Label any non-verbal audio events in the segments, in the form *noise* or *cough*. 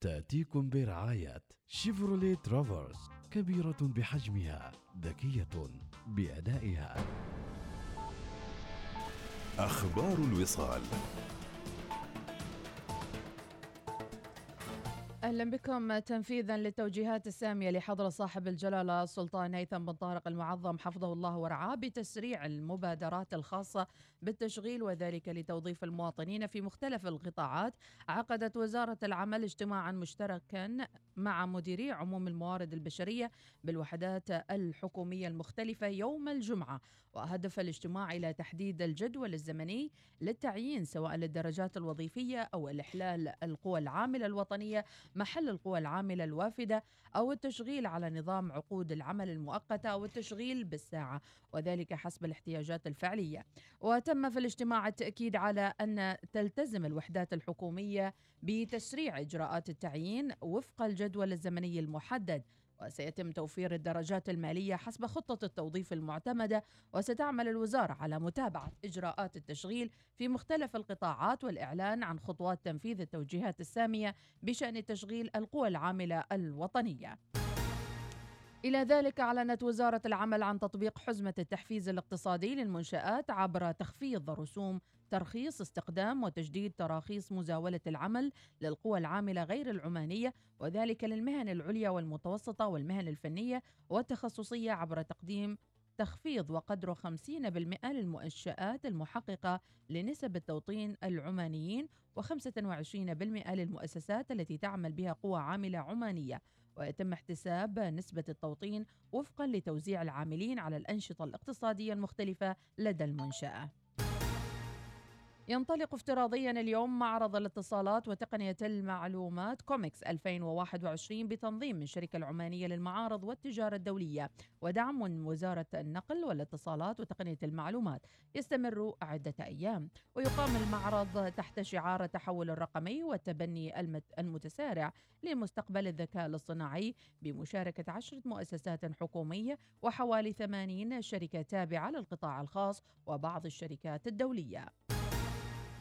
تأتيكم برعاية شيفروليه ترافرس كبيرة بحجمها ذكية بأدائها. أخبار الوصال. أهلا بكم تنفيذا للتوجيهات السامية لحضره صاحب الجلالة السلطان هيثم بن طارق المعظم حفظه الله ورعاه بتسريع المبادرات الخاصة بالتشغيل وذلك لتوظيف المواطنين في مختلف القطاعات. عقدت وزارة العمل اجتماعا مشتركا مع مديري عموم الموارد البشرية بالوحدات الحكومية المختلفة يوم الجمعة وهدف الاجتماع إلى تحديد الجدول الزمني للتعيين سواء للدرجات الوظيفية أو الإحلال القوى العاملة الوطنية محل القوى العاملة الوافدة أو التشغيل على نظام عقود العمل المؤقتة أو التشغيل بالساعة وذلك حسب الاحتياجات الفعلية. وتم في الاجتماع التأكيد على أن تلتزم الوحدات الحكومية بتسريع إجراءات التعيين وفق الجدول الزمني المحدد وسيتم توفير الدرجات المالية حسب خطة التوظيف المعتمدة وستعمل الوزارة على متابعة إجراءات التشغيل في مختلف القطاعات والإعلان عن خطوات تنفيذ التوجيهات السامية بشأن تشغيل القوى العاملة الوطنية. إلى ذلك أعلنت وزارة العمل عن تطبيق حزمة التحفيز الاقتصادي للمنشآت عبر تخفيض رسوم ترخيص استخدام وتجديد تراخيص مزاولة العمل للقوى العاملة غير العمانية وذلك للمهن العليا والمتوسطة والمهن الفنية والتخصصية عبر تقديم تخفيض وقدره 50% للمنشآت المحققة لنسب التوطين العمانيين و25% للمؤسسات التي تعمل بها قوى عاملة عمانية. ويتم احتساب نسبة التوطين وفقا لتوزيع العاملين على الأنشطة الاقتصادية المختلفة لدى المنشأة. ينطلق افتراضيا اليوم معرض الاتصالات وتقنية المعلومات كوميكس 2021 بتنظيم من الشركة العمانية للمعارض والتجارة الدولية ودعم من وزارة النقل والاتصالات وتقنية المعلومات. يستمر عدة أيام ويقام المعرض تحت شعار التحول الرقمي والتبني المتسارع لمستقبل الذكاء الاصطناعي بمشاركة عشرة مؤسسات حكومية وحوالي 80 شركة تابعة للقطاع الخاص وبعض الشركات الدولية.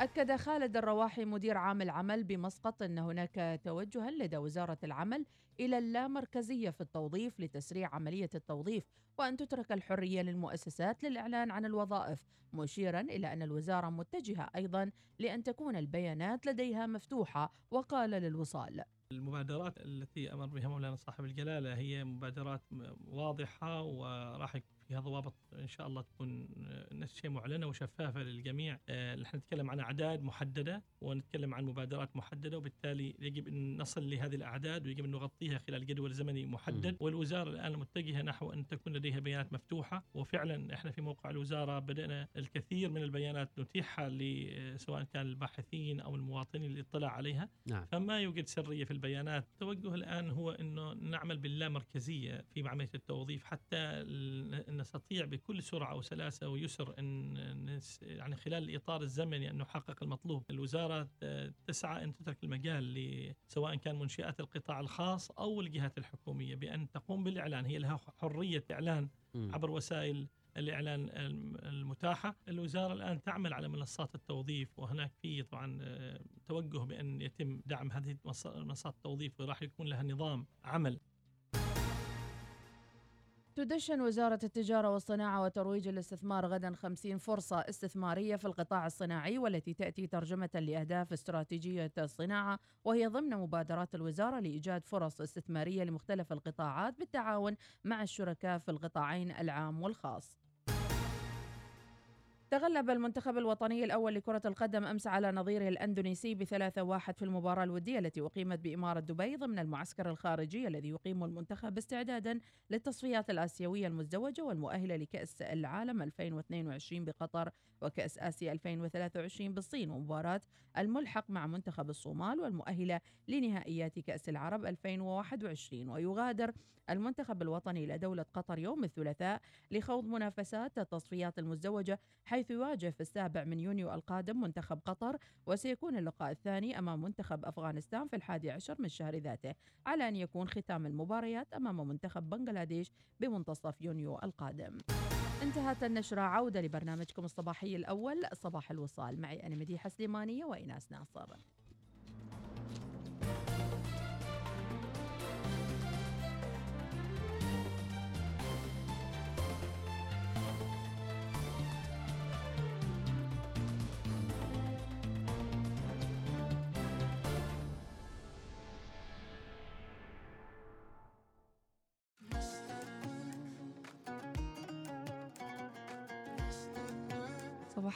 أكد خالد الرواحي مدير عام العمل بمسقط أن هناك توجها لدى وزارة العمل إلى اللامركزية في التوظيف لتسريع عملية التوظيف وأن تترك الحرية للمؤسسات للإعلان عن الوظائف مشيرا إلى أن الوزارة متجهة أيضا لأن تكون البيانات لديها مفتوحة وقال للوصال. المبادرات التي أمر بها مولانا صاحب الجلالة هي مبادرات واضحة وراح فيها ضوابط إن شاء الله تكون آه، نفس الشيء معلنه وشفافة للجميع آه، نحن نتكلم عن أعداد محددة ونتكلم عن مبادرات محددة وبالتالي يجب أن نصل لهذه الأعداد ويجب أن نغطيها خلال جدول زمني محدد م. والوزارة الآن متجهة نحو أن تكون لديها بيانات مفتوحة وفعلا إحنا في موقع الوزارة بدأنا الكثير من البيانات نتيحها سواء كان الباحثين أو المواطنين للاطلاع عليها نعم. فما يوجد سرية في البيانات التوجه الآن هو إنه نعمل باللامركزية في عمليه التوظيف حتى نستطيع بكل سرعة وسلاسة ويسر إن يعني خلال الاطار الزمني أن نحقق المطلوب، الوزارة تسعى أن تترك المجال سواء كان منشات القطاع الخاص أو الجهات الحكومية بأن تقوم بالإعلان، هي لها حرية إعلان عبر وسائل الإعلان المتاحة، الوزارة الآن تعمل على منصات التوظيف وهناك في طبعا توجه بأن يتم دعم هذه منصات التوظيف وراح يكون لها نظام عمل. تدشن وزارة التجارة والصناعة وترويج الاستثمار غدا 50 فرصة استثمارية في القطاع الصناعي والتي تأتي ترجمة لأهداف استراتيجية الصناعة وهي ضمن مبادرات الوزارة لإيجاد فرص استثمارية لمختلف القطاعات بالتعاون مع الشركاء في القطاعين العام والخاص. تغلب المنتخب الوطني الأول لكرة القدم أمس على نظيره الأندونيسي بثلاثة واحد في المباراة الودية التي أقيمت بإمارة دبي ضمن المعسكر الخارجي الذي يقيم المنتخب استعدادا للتصفيات الآسيوية المزدوجة والمؤهلة لكأس العالم 2022 بقطر وكأس آسيا 2023 بالصين ومباراة الملحق مع منتخب الصومال والمؤهلة لنهائيات كأس العرب 2021 ويغادر المنتخب الوطني إلى دولة قطر يوم الثلاثاء لخوض منافسات التصفيات المزدوجة حيث يواجه في السابع من يونيو القادم منتخب قطر وسيكون اللقاء الثاني أمام منتخب أفغانستان في الحادي عشر من الشهر ذاته على أن يكون ختام المباريات أمام منتخب بنغلاديش بمنتصف يونيو القادم. انتهت النشرة عودة لبرنامجكم الصباحي الأول صباح الوصال. معي أنا مديحة سليمانية وإناس ناصر.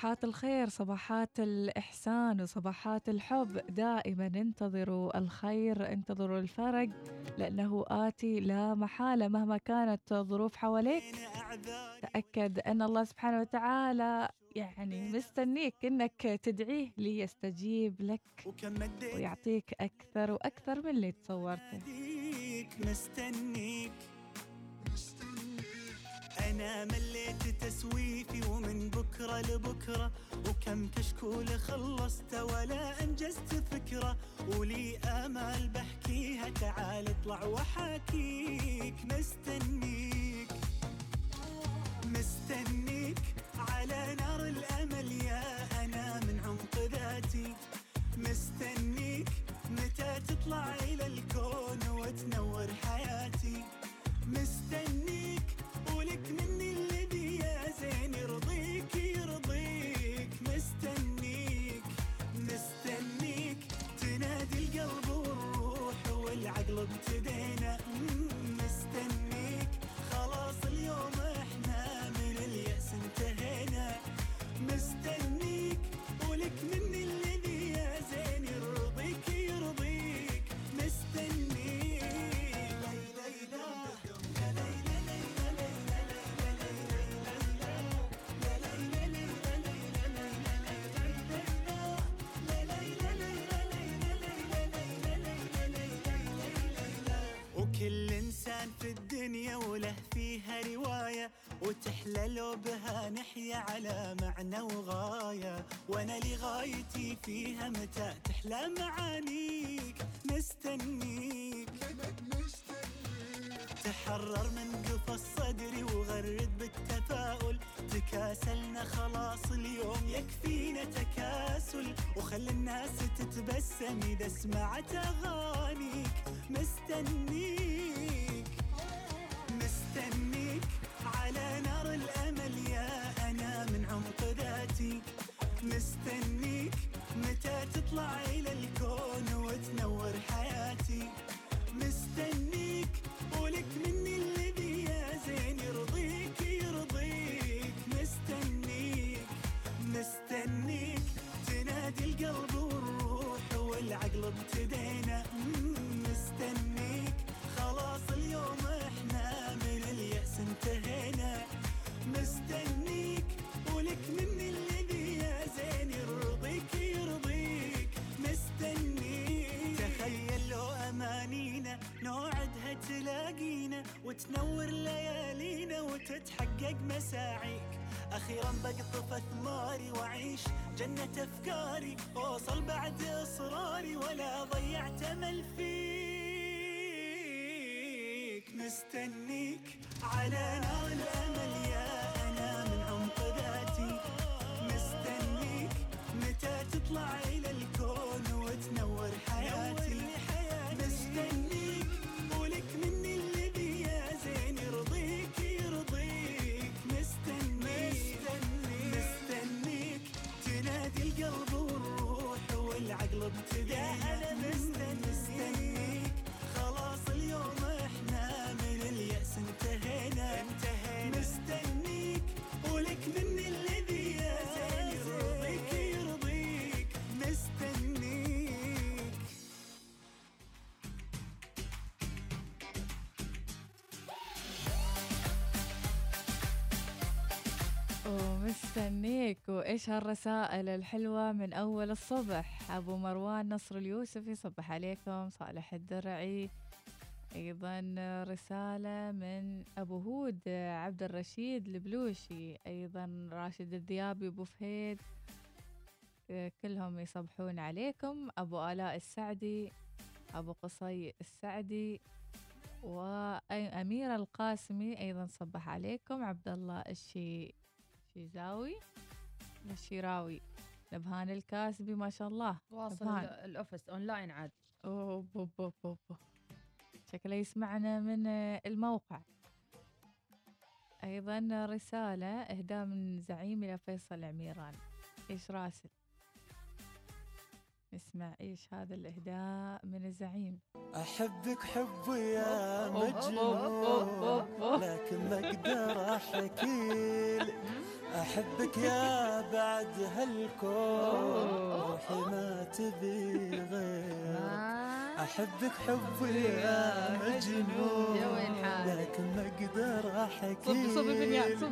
صباحات الخير صباحات الإحسان وصباحات الحب. دائما انتظروا الخير انتظروا الفرج لأنه آتي لا محالة مهما كانت الظروف حواليك. تأكد أن الله سبحانه وتعالى يعني مستنيك إنك تدعيه ليستجيب لك ويعطيك أكثر وأكثر من اللي تصورته. مستنيك أنا مليت تسويفي ومن بكرة لبكرة وكم كشكول خلصت ولا أنجزت فكرة. ولي آمال بحكيها تعال اطلع وحاكيك. مستنيك مستنيك على نار الأمل. يا أنا من عمق ذاتي. مستنيك متى تطلع إلى الكون وتنور حياتي. مستنيك ولك مني مم، مستنيك. خلاص اليوم إحنا من اليأس انتهينا. مستنيك ولك مني في الدنيا وله فيها رواية وتحلى لو بها نحيا على معنى وغاية. وأنا لغايتي فيها متى تحلى معانيك؟ مستنيك تحرر من قفص صدري وغرد بالتفاؤل. تكاسلنا خلاص اليوم يكفينا تكاسل. وخلي الناس تتبسم إذا سمعت أغانيك. مستنيك مستنيك على نار الأمل يا أنا من عمق ذاتي. مستنيك متى تطلع إلى الكون وتنور حياتي. مستنيك ولك مني وتنور ليالينا وتتحقق مساعيك. أخيرا بقطف اثماري واعيش جنة أفكاري. أوصل بعد إصراري ولا ضيعت أمل فيك. مستنيك على نار الامل يا أنا من عمق ذاتي. مستنيك متى تطلع إلى الكون وتنور حياتي Yeah. tükenmez ومستنيك وإيش هالرسائل الحلوة من أول الصبح؟ أبو مروان نصر اليوسف يصبح عليكم. صالح الدرعي. أيضا رسالة من أبو هود عبد الرشيد البلوشي. أيضا راشد الذيابي أبو فهيد. كلهم يصبحون عليكم. أبو آلاء السعدي أبو قصي السعدي وأميرة القاسمي أيضا صبح عليكم. عبد الله الشي شيزاوي الشيراوي نبهان الكاسبي ما شاء الله. واصل. ال office online عاد. أوه بو بو بو بو. شكله يسمعنا من الموقع. أيضا رسالة إهداء من زعيم إلى فيصل عميران. إيش راسل؟ نسمع إيش هذا الإهداء من الزعيم أحبك حب يا مجنون. لكن ما أقدر احكي أحبك يا بعد هالكون روحي ما تبي غير آه. أحبك حب يا مجنون. يا وين حالك؟ لكن ما أقدر أحكي. صب صب فنيان صب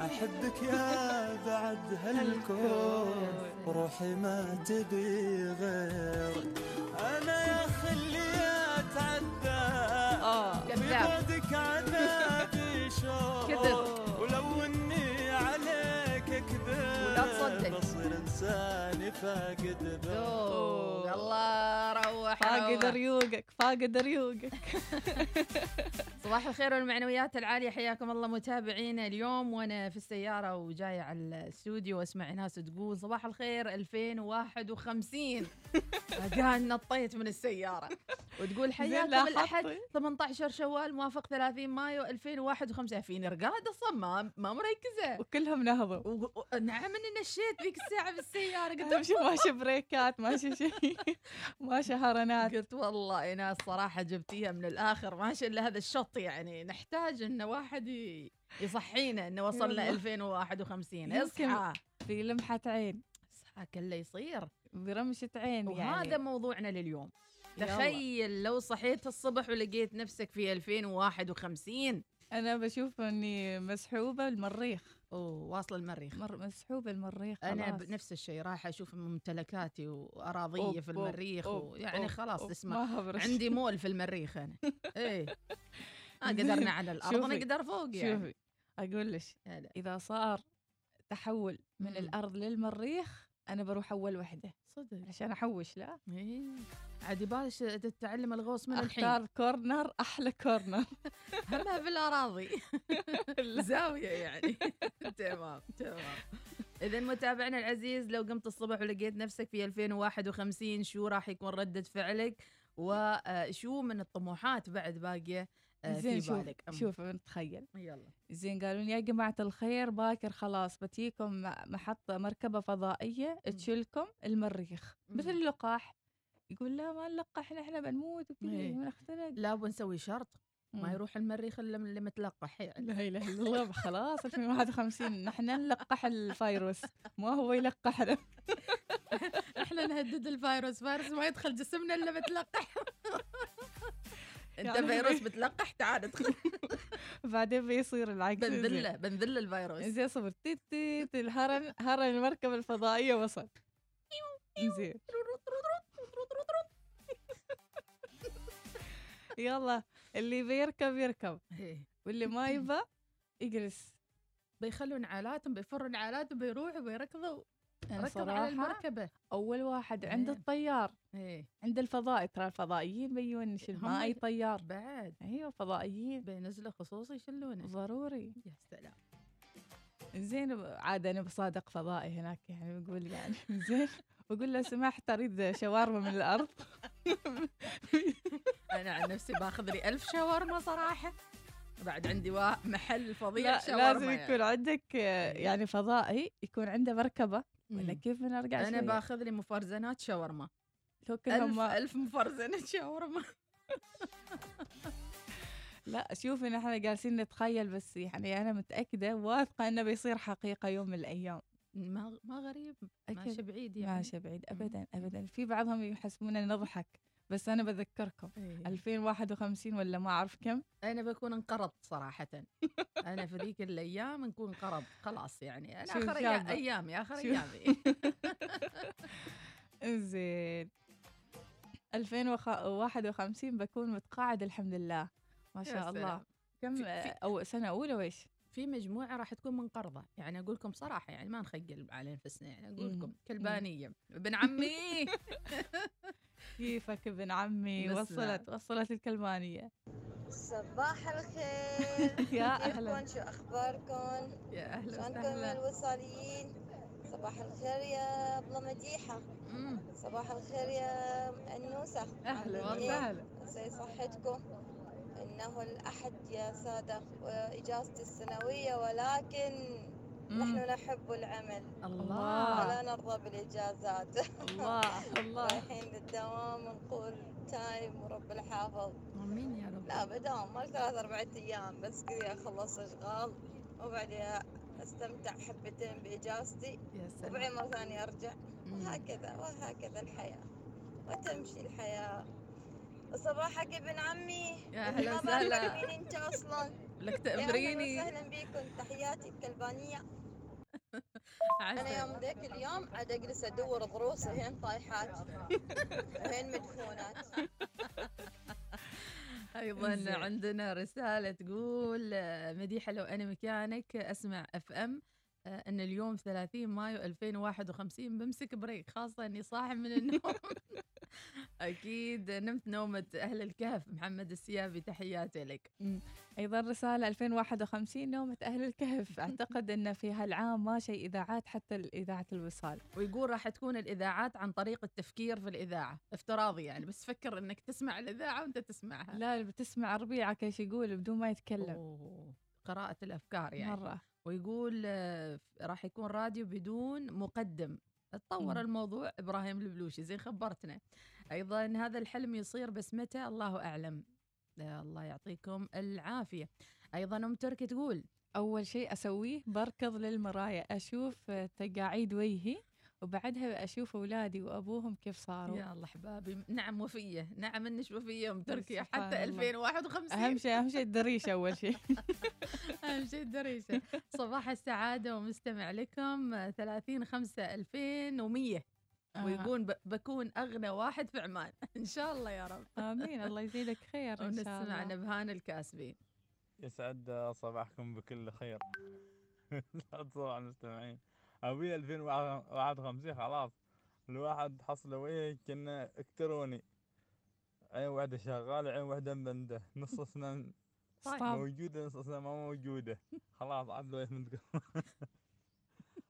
أحبك يا *laughs* بعد هالكون. روحي ما تبي غير. أنا يا اللي أتعدى. آه كذاب. ببعدك عذابي شوق. ولو إني عليك كذب. بصير انساني فاقد ذوق الله روح فاقد. ريوقك فاقد ريوقك. *laughs* صباح الخير والمعنويات العالية حياكم الله متابعينا اليوم. وأنا في السيارة وجاية على الاستوديو وأسمع ناس تقول صباح الخير 2051 قاعد *laughs* نطيت من السيارة. وتقول حياكم الأحد. حطي. 18 شوال موافق 30 مايو 2051 فيني رقاد أصلا ما ما مركزة. وكلهم نهضوا. و... و... نعم اني نشيت ذيك الساعة بالسيارة قلت ماشي بريكات ماشي شيء *laughs* ماشي هرنات قلت والله يا ناس صراحة جبتيها من الآخر ماشي إلا هذا الشط يعني نحتاج إن واحد يصحينا إنه وصلنا يلا. 2051 يمكن إصحى. في لمحة عين. إصحى كله يصير. برمشة عين وهذا يعني موضوعنا لليوم. تخيل لو صحيت الصبح ولقيت نفسك في 2051 أنا بشوف إني مسحوبة المريخ. أوه واصل المريخ مر مسحوبة المريخ أنا خلاص. بنفس الشيء رايحه أشوف ممتلكاتي واراضيه في المريخ أوب، ويعني خلاص. اسمع عندي مول في المريخ أنا *laughs* إيه ما. قدرنا على الأرض نقدر فوق يعني شوفي أقول لك. إذا صار تحول من. الأرض للمريخ أنا بروح أول وحدة صدق. عشان أحوش لا؟ إيه. عاد يبالش تتعلم الغوص من الحين. اختار كورنر أحلى كورنر. همها في الاراضي زاوية يعني. *laughs* تمام تمام. اذا متابعنا العزيز لو قمت الصبح ولقيت نفسك في 2051 شو راح يكون ردة فعلك؟ وشو من الطموحات بعد باقية؟ آه، في زين شوف بالك أم. شوف نتخيل يلا. زين قالوا لي يا جماعة الخير باكر خلاص بتيكم محطة مركبة فضائية. تشيلكم المريخ. مثل مم. اللقاح. يقول لا ما نلقح نحن بنموت وكذا إيه. ونختنق لا بنسوي شرط. ما. يروح المريخ إلا اللي متلقح. يعني لا إله إلا الله خلاص 2051 نحن نلقح الفيروس. ما هو يلقحنا *laughs* إحنا نهدد الفيروس. فيروس ما يدخل جسمنا إلا متلقح. *laughs* انت يعني فيروس *laughs* بتلقح تعال ادخل. *laughs* بعدين بيصير العكس. بنذله بنذل الفيروس. زين صبر. تيت تيت الهرن هرن المركبة الفضائية وصل. زين. يلا اللي بيركب يركب. واللي ما يبى *laughs* يجلس. بيخلون عالاتهم بيفرون عالاتهم بيروحوا بيركضوا. أنا ركض على المركبة. أول واحد عند إيه. الطيار. إيه. عند الفضائي ترى الفضائيين بيونش هم ما أي طيار. بعد. أيوة فضائيين. بينزلوا خصوصي يشلونه. ضروري. يا سلام. زين عاد أنا بصادق فضائي هناك يعني بقول يعني. *laughs* زين بقول له سمحت أريد شاورما من الأرض. *laughs* أنا عن نفسي باخذ لي ألف شاورما صراحة. بعد عندي محل فظيع لا شاورما لازم يعني. يكون عندك آه، يعني فضائي يكون عنده مركبة. ولا. كيف بنرجع أنا شوية؟ باخذ لي مفرزنات شاورما. ألف ألف مفرزنة شاورما. *laughs* لا شوفي نحن جالسين نتخيل بس يعني أنا متأكدة واثقة إنه بيصير حقيقة يوم من الأيام. ما ما غريب ماشي أكيد. بعيد يعني. ماشي بعيد أبدا أبدا. في بعضهم يحسبوننا نضحك. بس أنا بذكركم. إيه. 2051 ولا ما أعرف كم؟ أنا بكون انقرضت صراحة. أنا في ذيك الأيام نكون انقرض خلاص يعني. أنا آخر أيا- شابة؟ أيامي آخر أيامي. *laughs* زين 2051 بكون متقاعد الحمد لله. ما شاء الله. كم أو سنة أولى وإيش؟ في مجموعة راح تكون منقرضة. يعني أقول لكم صراحة يعني ما نخجل على أنفسنا. يعني أقول. لكم كلبانية. ابن عمي! *laughs* كيفك ابن عمي. وصلت وصلت الكلمانية. صباح الخير. *laughs* يا أهلا. كيفكم شو أخباركم؟ يا أهلا شلونكم وسهلا. الوصاليين؟ صباح الخير يا ابله مديحة. مم. صباح الخير يا أنوسة. أهلا إيه؟ وسهلا. يسعد صحتكم؟ إنه الأحد يا سادة وإجازتي السنوية ولكن نحن نحب العمل. الله. ولا نرضى بالإجازات. الله الله. رايحين للدوام نقول تايم ورب الحافظ. آمين يا رب. لا بدوام ما ثلاث أربعة أيام بس كذا أخلص أشغال وبعدها أستمتع حبتين بإجازتي يا سلام. وبعدين مرة ثانية أرجع. مم. وهكذا وهكذا الحياة. وتمشي الحياة. صباحك ابن عمي. يا ابن هلا ما بعرف وسهلا. مين أنت أصلا. لك أهلا تأمريني. وسهلا بكم تحياتي الكلبانية. *laughs* أنا يوم ذاك اليوم عاد أجلس أدور ضروس هين طايحات. هين مدفونات. *laughs* أيضا. عندنا رسالة تقول مديحة لو أنا مكانك أسمع FM. إن اليوم 30 مايو 2051 بمسك break خاصة إني صاحي من النوم. *laughs* أكيد نمت نومة أهل الكهف محمد السيابي تحياتي لك. أيضا رسالة 2051 نومة أهل الكهف. *laughs* أعتقد إن في هالعام ما شيء إذاعات حتى اذاعه الوصال. ويقول راح تكون الإذاعات عن طريق التفكير في الإذاعة. افتراضي يعني بس فكر إنك تسمع الإذاعة وأنت تسمعها. لا بتسمع ربيعه كيش يقول بدون ما يتكلم. أوه. قراءة الأفكار يعني. مرة. ويقول آه، راح يكون راديو بدون مقدم. تطور مم. الموضوع إبراهيم البلوشي. زين خبرتنا. أيضا هذا الحلم يصير بس متى؟ الله أعلم. الله يعطيكم العافية. أيضا أم تركي تقول أول شيء أسويه بركض للمرايه أشوف تقاعيد وجهي وبعدها أشوف أولادي وأبوهم كيف صاروا. يا الله احبابي نعم وفية. نعم انش وفية أم تركي. حتى الله. 2051 أهم شيء أهم شيء الدريشه أول شيء. *laughs* اهم شيء الدريشه صباح السعادة ومستمع لكم آه، 30 5 2100 آه. ويقول بكون أغنى واحد في عمان. إن شاء الله يا رب. آمين. الله يزيدك خير إن شاء ونسمع الله نبهان الكاسبين. يسعد صباحكم بكل خير. *laughs* تصور المستمعين. أبي 2051 خلاص. الواحد حصل ويه كنا الكتروني عين واحدة شغالة عين واحدة مبندة نص اسنان. موجودة نص اسنان ما موجودة. خلاص عاد لو من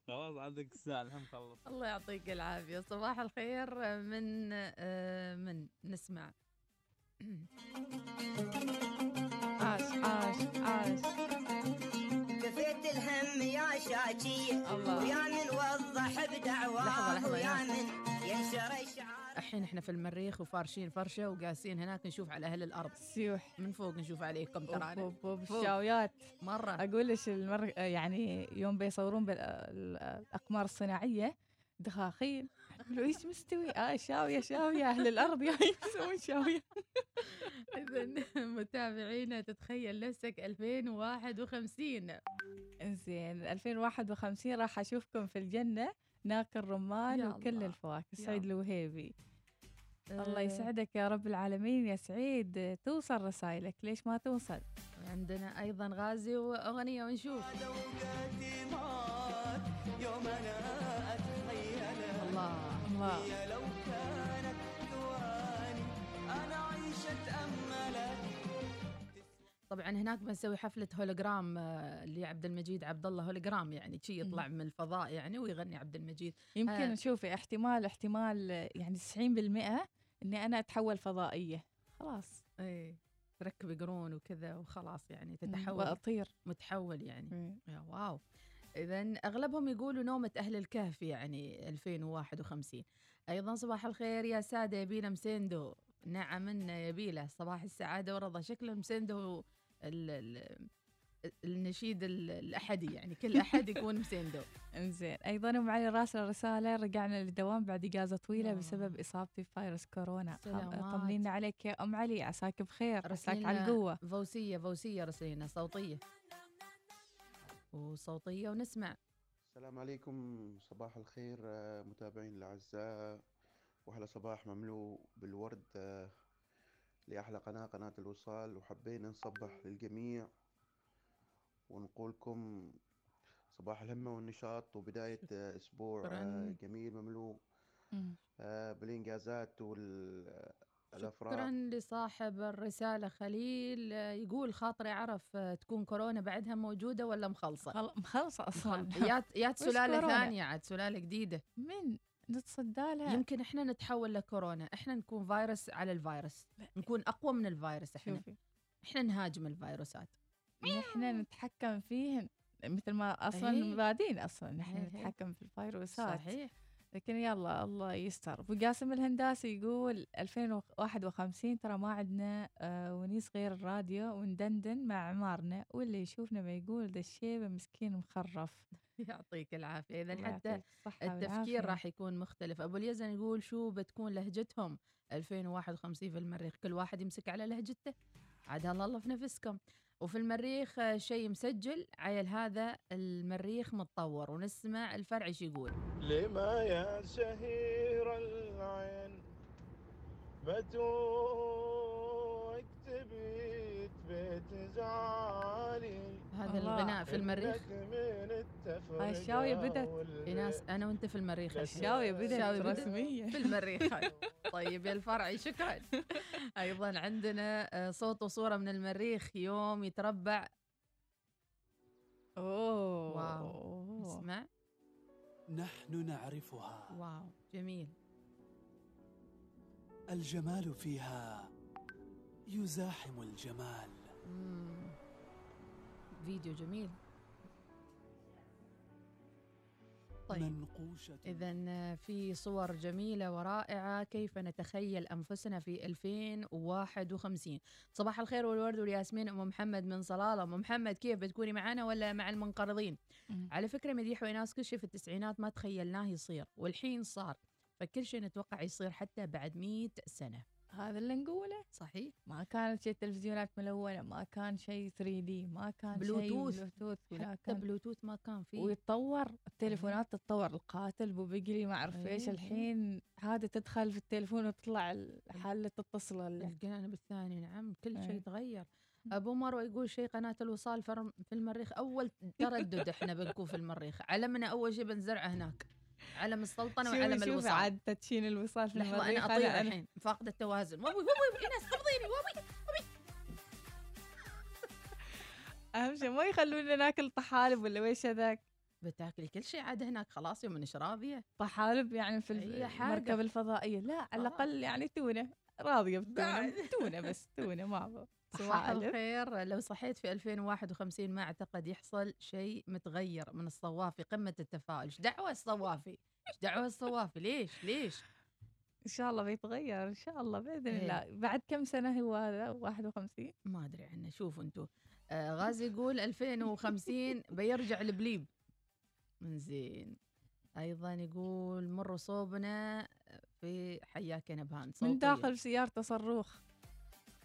خلاص عندك الساعة الحين خلص. الله يعطيك العافية. صباح الخير من آه، من نسمع. عاش عاش عاش. كفيت الهم يا شاكي. الله. ويا من وضح بدعواه ويا. من الحين إحنا في المريخ وفارشين فرشة وقاسين هناك نشوف على أهل الأرض. سيوح. من فوق نشوف عليكم فوق. الشاويات. مرة. أقول لك المر... يعني يوم بيصورون بالاقمار الصناعية دخاخين. يقولوا إيش مستوي؟ آه شاوية شاوية. أهل الأرض يا يسوون شاوية. *laughs* اذا متابعينا تتخيل نفسك 2051 زين 2051 راح أشوفكم في الجنة. ناكل رمان وكل الله، الفواكه سعيد. الوهيبي. الله آه، يسعدك يا رب العالمين. يا سعيد توصل رسائلك ليش ما توصل؟ عندنا أيضا غازي وأغنية ونشوف. يوم أنا اتخيلها الله. الله. هي لو كانت ثواني أنا عايش اتاملك طبعا هناك بنسوي حفلة هولوجرام آه، لعبد المجيد عبد الله هولوجرام يعني شي يطلع من الفضاء يعني ويغني عبد المجيد. يمكن آه. شوفي احتمال احتمال يعني 90% إني أنا أتحول فضائية. خلاص. إيه تركبي قرون وكذا وخلاص يعني تتحول. وأطير. متحول يعني. مم. يا واو. اذا أغلبهم يقولوا نومة أهل الكهف يعني 2051 أيضا صباح الخير يا سادة يبينا مسندو نعم إن يبيله صباح السعادة والرضا. شكله ال النشيد ال- الأحدي يعني كل *laughs* أحد يكون مسندو انزين. أيضا ام علي راسل رساله رجعنا للدوام بعد إجازة طويلة. بسبب اصابتي بفيروس كورونا. طمنينا عليك يا أم علي عساك بخير عساك على القوة. فوسية فوسية رسلينا صوتية. وصوتية ونسمع. السلام عليكم صباح الخير آه، متابعين الأعزاء. وأحلى صباح مملوء بالورد آه، لأحلى قناة قناة الوصال وحبينا نصبح للجميع ونقولكم صباح الهمة والنشاط وبداية أسبوع آه،. جميل مملوء مم. آه، بالإنجازات والأفراح شكرا لصاحب الرسالة خليل آه، يقول خاطري عرف تكون كورونا بعدها موجودة ولا مخلصة خل... مخلصة أصلا *laughs* يا *laughs* سلالة؟ ثانية عاد سلالة جديدة من نتصدى لها. يمكن إحنا نتحول لكورونا. إحنا نكون فيروس على الفيروس. نكون أقوى من الفيروس إحنا. شوفي. إحنا نهاجم الفيروسات. نحن نتحكم فيهن مثل ما أصلا إيه. بادين أصلا نحن إيه. نتحكم في الفيروسات. صحيح. لكن يلا الله يستر. أبو قاسم الهنداسي يقول 2051 ترى ما عندنا آه ونيس غير الراديو وندندن مع عمارنا واللي يشوفنا ما يقول ذا الشيبه مسكين مخرف. *laughs* يعطيك العافية. إذا الله حتى التفكير. راح يكون مختلف. أبو اليزن يقول شو بتكون لهجتهم؟ 2051 في المريخ. كل واحد يمسك على لهجته. عاد الله في نفسكم. وفي المريخ شيء مسجل. عيل هذا المريخ متطور. ونسمع الفرع إيش يقول. لما يا شهير العين بتوك تبيت بيت زعالي هذا. الغناء في المريخ. هاي الشاوية بدت. في ناس أنا وأنت في المريخ. الشاوية بدت الشاوية بدت رسمية في المريخ. هاي. *laughs* طيب يا الفرعي شكرا. *laughs* أيضا عندنا آه، صوت وصورة من المريخ يوم يتربع. أوه. واو. اسمع نحن نعرفها. واو. جميل. الجمال فيها يزاحم الجمال. مم. فيديو جميل. طيب. إذا في صور جميلة ورائعة كيف نتخيل أنفسنا في 2051 صباح الخير والورد والياسمين. أم محمد من صلالة. أم محمد كيف بتكوني معنا ولا مع المنقرضين. على فكرة مديح وإناس كل شيء في التسعينات ما تخيلناه يصير والحين صار. فكل شيء نتوقع يصير حتى بعد 100 سنة. هذا اللي نقوله. صحيح. ما كانت شيء تلفزيونات ملونة ما كان شيء 3D ما كان بلوتوث. شيء بلوتوث ولا حتى كان. بلوتوث ما كان فيه. ويتطور التليفونات تتطور القاتل بو بقلي ما أعرف إيش. الحين هذا تدخل في التليفون وتطلع الحالة تتصل ال- الجانب الثاني نعم. كل شيء. تغير أبو مروة يقول شيء قناة الوصال في المريخ أول تردد إحنا بنكون في المريخ. علمنا أول شيء بنزرعه هناك. علم السلطنة وعلم الوصال عاد تدشين الوصال في لحظة المريخ أنا أطير الحين. فاقده التوازن. وابوي وابوي إيناس قبضيني وابوي أهم شيء ما يخلونا ناكل طحالب ولا ويش هذاك؟ بتاكلي كل شيء عاد هناك خلاص يوم انش راضيه طحالب يعني في أي الف- حاجة. المركبة الفضائية. لا على آه. الأقل يعني تونة. راضية بالتونة بعد. تونة بس تونة ما أبغى. صباح. الخير. لو صحيت في 2051 ما أعتقد يحصل شيء متغير من الصوافي قمة التفاؤل. إيش دعوة الصوافي؟ إيش دعوة الصوافي؟ ليش؟ ليش؟ إن شاء الله بيتغير إن شاء الله بإذن إيه. الله. بعد كم سنة هو هذا؟ 51 ما أدري عنه. شوفوا أنتم آه غازي يقول 2050 بيرجع البليب زين أيضا يقول مروا صوبنا. في حياك يا نبهان صوتية. من داخل سيارته صاروخ.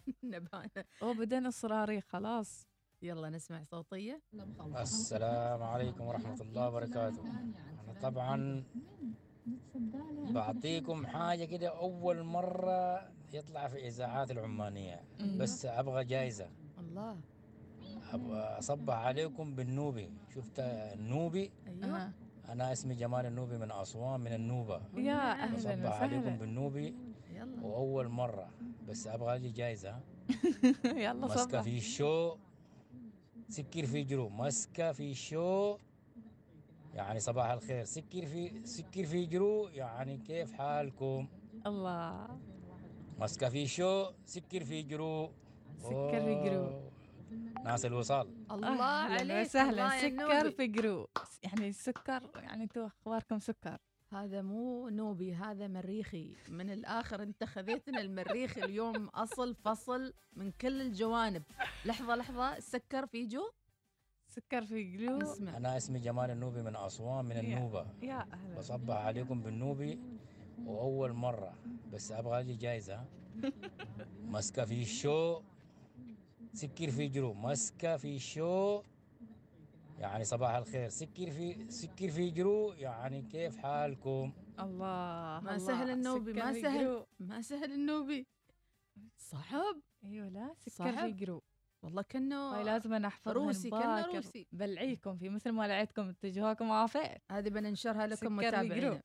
*laughs* نبهان. وبدأنا الصراريخ خلاص. يلا نسمع صوتية. السلام عليكم ورحمة الله وبركاته. أنا طبعا بعطيكم حاجة كده أول مرة يطلع في إذاعات العمانية. بس أبغى جايزة. الله. أبغى أصبح عليكم بالنوبي. شفت النوبي؟ أيوه. آه. أنا اسمي جمال النوبي من أسوان من النوبة. يا أهلا بصبح عليكم وسهلا بالنوبي يلا. وأول مرة بس أبغى لي جايزة. *laughs* يلا مسكة صبح في الشو سكر في جرو مسكة في الشو يعني صباح الخير. سكر في سكر في جرو يعني كيف حالكم؟ الله. مسكة في شو؟ سكر في جرو سكر في جرو. ناس الوصال. الله عليك يا سكر. في جرو يعني السكر يعني أنتوا أخباركم سكر. هذا مو نوبي هذا مريخي. من الآخر أنت خذيتنا المريخ اليوم أصل فصل من كل الجوانب. لحظة لحظة سكر في جو؟ سكر في جرو اسمع. أنا اسمي جمال النوبي من أسوان من يا- النوبة. يا أهلا. بصبح عليكم بالنوبي وأول مرة. بس أبغى لي جايزة. *laughs* مسكة في الشو سكر في جرو مسكة في الشو يعني صباح الخير. سكر في سكر في جرو يعني كيف حالكم؟ الله ما الله. سهل النوبي ما سهل. ما سهل النوبي. صعب أيوه لا سكر. في جرو والله كأنه هاي لازم أنا أحفظها روسي كأنه. روسي. بلعيكم في مثل ما لعيتكم اتجاهكم عافية. هذه بننشرها لكم سكر في متابعين جرو.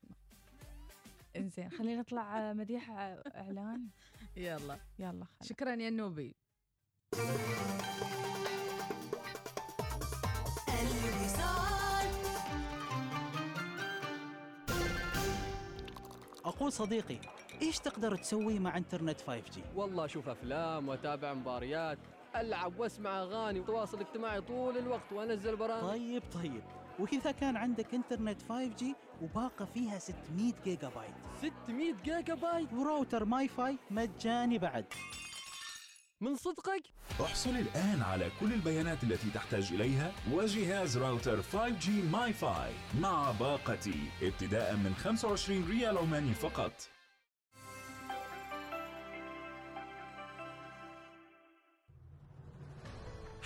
إنزين خلينا نطلع مديح إعلان. *laughs* يلا. يلا خلينا شكرا يا النوبي أقول صديقي إيش تقدر تسوي مع إنترنت 5G؟ والله أشوف أفلام وأتابع مباريات ألعب وأسمع أغاني وتواصل اجتماعي طول الوقت وأنزل برامج. طيب طيب. وإذا كان عندك إنترنت 5G وباقه فيها 600 جيجا بايت 600 جيجا بايت و router MiFi مجاني بعد. من صدقك؟ احصل الآن على كل البيانات التي تحتاج إليها وجهاز راوتر 5G MiFi مع باقتي ابتداء من 25 ريال عماني فقط.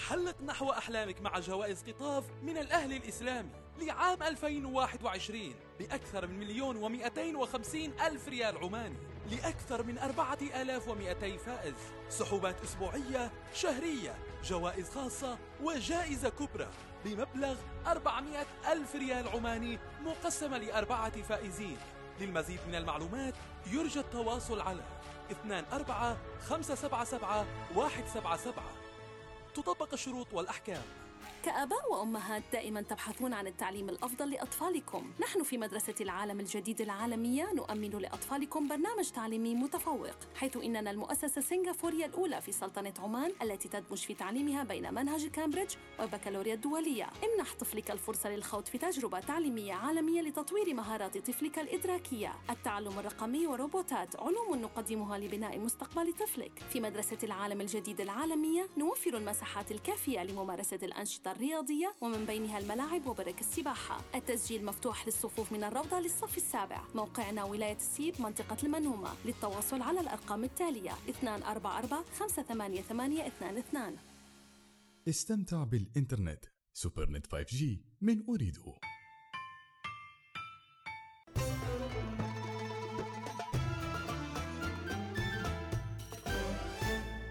حلق نحو أحلامك مع جوائز قطاف من الأهلي الإسلامي لعام 2021 بأكثر من مليون ومئتين وخمسين ألف ريال عماني. لأكثر من أربعة آلاف ومئتي فائز. سحوبات أسبوعية شهرية جوائز خاصة وجائزة كبرى بمبلغ 400 ألف ريال عماني مقسمة لأربعة فائزين. للمزيد من المعلومات يرجى التواصل على 24 577 177 تطبق الشروط والأحكام. كآباء وأمهات دائما تبحثون عن التعليم الأفضل لأطفالكم. نحن في مدرسة العالم الجديد العالمية نؤمن لأطفالكم برنامج تعليمي متفوق حيث إننا المؤسسة السنغافورية الأولى في سلطنة عمان التي تدمج في تعليمها بين منهج كامبريدج والبكالوريا الدولية. امنح طفلك الفرصة للخوض في تجربة تعليمية عالمية لتطوير مهارات طفلك الإدراكية. التعلم الرقمي وروبوتات علوم نقدمها لبناء مستقبل طفلك. في مدرسة العالم الجديد العالمية نوفر المساحات الكافية لممارسة الأنشطة الرياضية ومن بينها الملاعب وبرك السباحة. التسجيل مفتوح للصفوف من الروضة للصف السابع. موقعنا ولاية السيب منطقة المنومة. للتواصل على الأرقام التالية 244 588 22 استمتع بالإنترنت. سوبرنت 5G من أريدو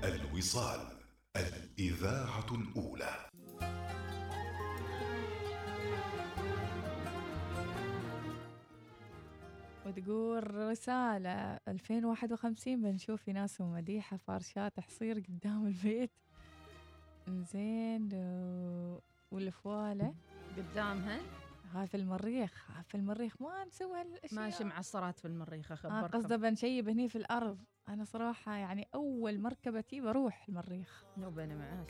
الوصال الإذاعة الأولى. وتقول رسالة 2051 بنشوف في ناس ومديحة فارشات حصير قدام البيت. زين و- والفوالة. قدامها. هاي في المريخ هاي في المريخ. ما نسوي هالأشياء. ماشي معصرات في المريخ آه اخبركم قصده بنشيب هني في الأرض. أنا صراحة يعني أول مركبتي بروح المريخ. نوبة معاش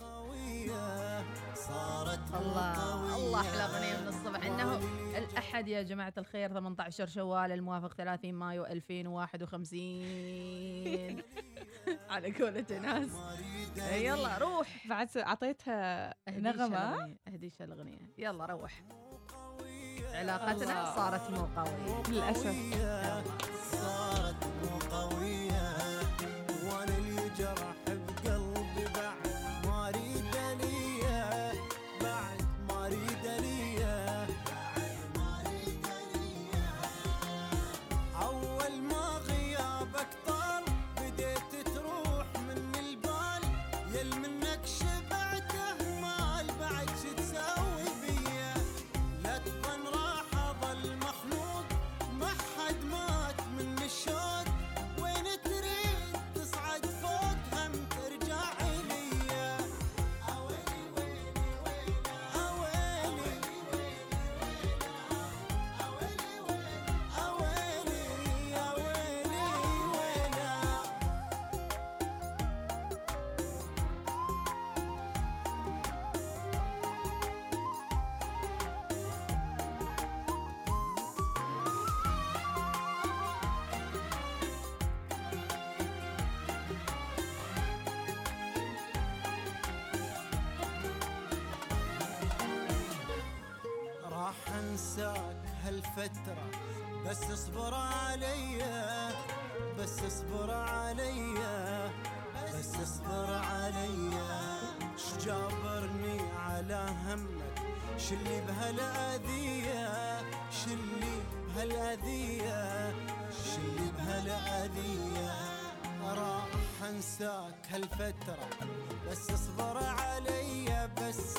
صارت الله الله أحلى اغنيه من الصبح. إنه الأحد يا جماعة الخير 18 شوال الموافق 30 مايو 2051 *laughs* على قولة ناس. يلا روح. بعد أعطيتها نغمة. اهديش الأغنية. يلا روح. علاقتنا. صارت مو قوية. للأسف. صارت مو قوية. وأنا انساك هالفترة بس اصبر عليا بس اصبر عليا بس اصبر عليا شجابرني على همك؟ شلي بهالأذية؟ شلي بهالأذية؟ شلي بهالأذية؟ راح أنساك هالفترة بس اصبر عليا بس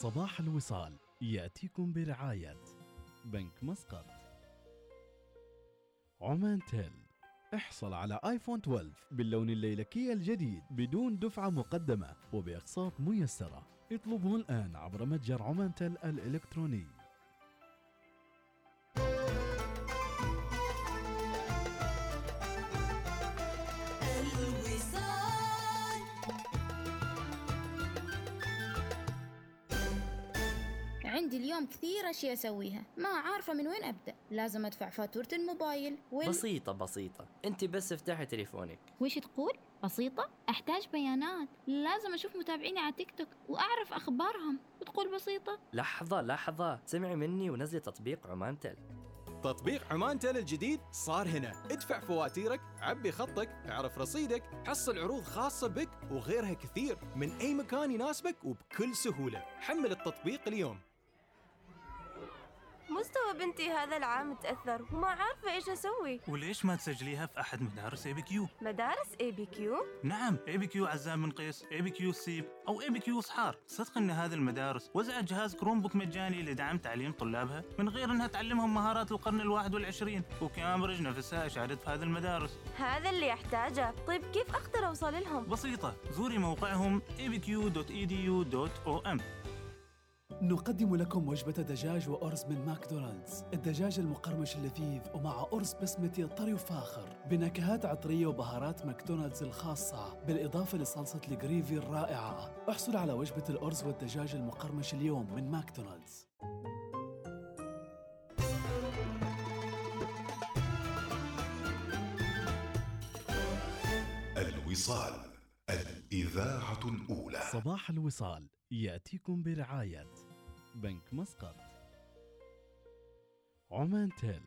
صباح الوصال يأتيكم برعاية بنك مسقط. عمان تيل احصل على آيفون 12 باللون الليلكي الجديد بدون دفعة مقدمة وبأقساط ميسرة. اطلبه الآن عبر متجر عمان تيل الإلكتروني. كثير أشياء أسويها. ما عارفة من وين أبدأ. لازم أدفع فاتورة الموبايل. وال... بسيطة بسيطة. أنت بس افتحي تليفونك. وش تقول؟ بسيطة؟ أحتاج بيانات. لازم أشوف متابعيني على تيك توك وأعرف أخبارهم. وتقول بسيطة؟ لحظة لحظة. سمعي مني ونزلي تطبيق عمان تل تطبيق عمان تل الجديد صار هنا. ادفع فواتيرك عبي خطك اعرف رصيدك حصل عروض خاصة بك وغيرها كثير. من أي مكان يناسبك وبكل سهولة. حمل التطبيق اليوم. مستوى بنتي هذا العام تأثر وما عارفة إيش أسوي وليش ما تسجليها في أحد مدارس ABQ؟ مدارس ABQ نعم ABQ عزام بن قيس، ABQ سيب أو ABQ صحار، صدق إن هذه المدارس وزعت جهاز Chromebook مجاني لدعم تعليم طلابها من غير إنها تعلمهم مهارات القرن الواحد والعشرين، وكامبريدج نفسها اشادت في هذه المدارس. هذا اللي أحتاجه طيب كيف أقدر أوصل لهم؟ بسيطة، زوري موقعهم abq.edu.om نقدم لكم وجبة دجاج وأرز من ماكدونالدز. الدجاج المقرمش اللذيذ ومع أرز بسمتي طري وفاخر. بنكهات عطرية وبهارات ماكدونالدز الخاصة بالإضافة لصلصة ال gravy الرائعة. احصل على وجبة الأرز والدجاج المقرمش اليوم من ماكدونالدز. الوصال الإذاعة الأولى. صباح الوصال يأتيكم برعاية. بنك مسقط. عمان تيل.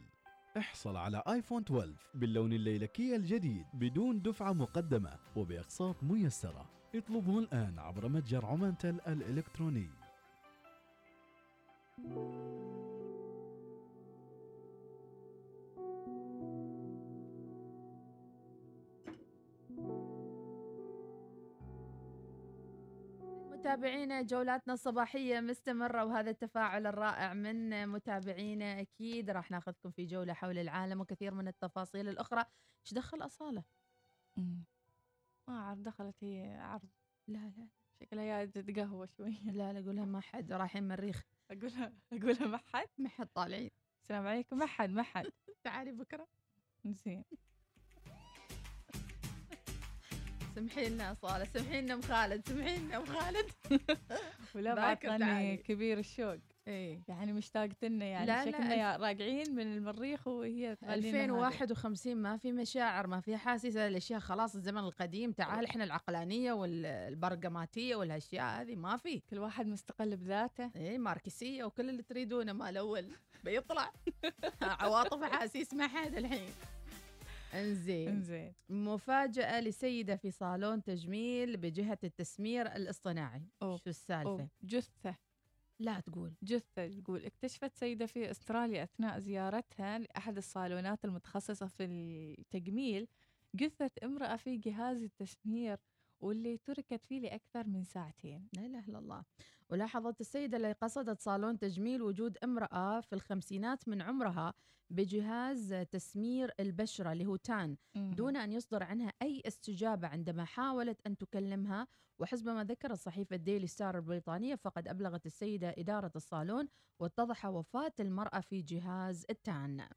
احصل على آيفون 12 باللون الليلكي الجديد بدون دفعة مقدمة وبأقساط ميسرة. اطلبه الآن عبر متجر عمان تيل الإلكتروني. متابعينا جولاتنا الصباحية مستمرة وهذا التفاعل الرائع من متابعينا أكيد. راح ناخذكم في جولة حول العالم وكثير من التفاصيل الأخرى. إيش دخل أصالة؟ ما أعرف دخلت هي عرض. لا لا. شكلها جاية تتقهوى شوية لا لا قولها ما حد. رايحين مريخ. أقولها أقولها ما حد. ما حد طالعين. السلام عليكم. ما حد ما حد. *laughs* تعالي بكرة. زين. سمحي لنا أصالة سمحي لنا أم خالد سمحي لنا أم خالد. *laughs* ولا تعالي. كبير الشوق. إيه يعني مشتاقت لنا يعني. لا، لا، شكلنا يا راجعين من المريخ وهي تغني لنا هذه. 2051 ما في مشاعر ما في احاسيس هذه الأشياء خلاص الزمن القديم. تعال إحنا العقلانية والبرقماتيه والاشياء هذه ما في. كل واحد مستقل بذاته. إيه ماركسية وكل اللي تريدونه مال أول بيطلع. *laughs* عواطف احاسيس ما حد الحين. انزين. انزين. مفاجأة لسيدة في صالون تجميل بجهة التسمير الاصطناعي. أوه. شو السالفة؟ أوه. جثة. لا تقول. جثة تقول. اكتشفت سيدة في أستراليا أثناء زيارتها لأحد الصالونات المتخصصة في التجميل جثة امرأة في جهاز التسمير واللي تركت فيه لأكثر من ساعتين. لا إله إلا الله. ولاحظت السيدة اللي قصدت صالون تجميل وجود امرأة في الخمسينات من عمرها بجهاز تسمير البشرة اللي هو تان. دون أن يصدر عنها أي استجابة عندما حاولت أن تكلمها. وحسب ما ذكرت صحيفة ديلي ستار البريطانية فقد أبلغت السيدة إدارة الصالون واتضح وفاة المرأة في جهاز التان.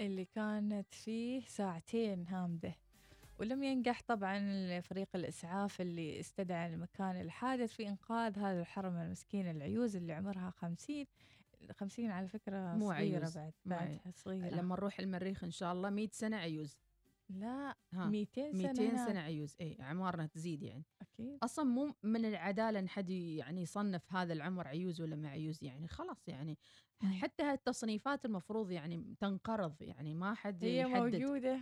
اللي كانت فيه ساعتين هامدة. ولم ينجح طبعا فريق الإسعاف اللي استدعى لمكان الحادث في إنقاذ هذا الحرمة المسكينة العيوز اللي عمرها خمسين خمسين على فكرة مو صغيرة عيوز بعد بعدها. صغيرة. لما نروح المريخ إن شاء الله 100 سنة عيوز. لا ها 200 سنة 200 هناك. سنة عيوز. إي اعمارنا تزيد يعني. أكيد. أصلا مو من العدالة إن حد يعني يصنف هذا العمر عيوز ولا ما عيوز يعني. خلاص يعني. حتى هالتصنيفات المفروض يعني تنقرض يعني. ما حد هي يحدد. موجودة.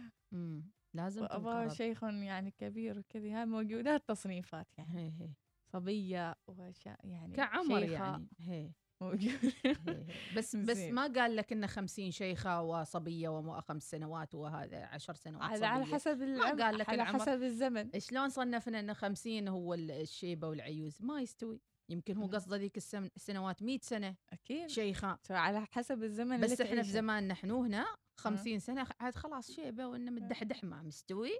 لازم وأبا شيخ يعني كبير وكذا هاي موجودة التصنيفات يعني. هي هي. صبية وشا يعني كعمر يعني. هي. موجودة. بس بس. ما قال لك إنه 50 شيخة وصبية وخمس سنوات وهذا 10 سنوات هذا على صبية. حسب ما العمر قال لك على حسب الزمن. شلون صنفنا إنه 50 هو ال- الشيبة والعيوز؟ ما يستوي. يمكن هو مم. قصده ذيك السن- السنوات 100 سنة. أكيد. شيخة. على حسب الزمن بس إحنا في. زماننا إحنا هنا 50 سنة عاد خلاص شيبة وإنه مدحدح ما مستوي.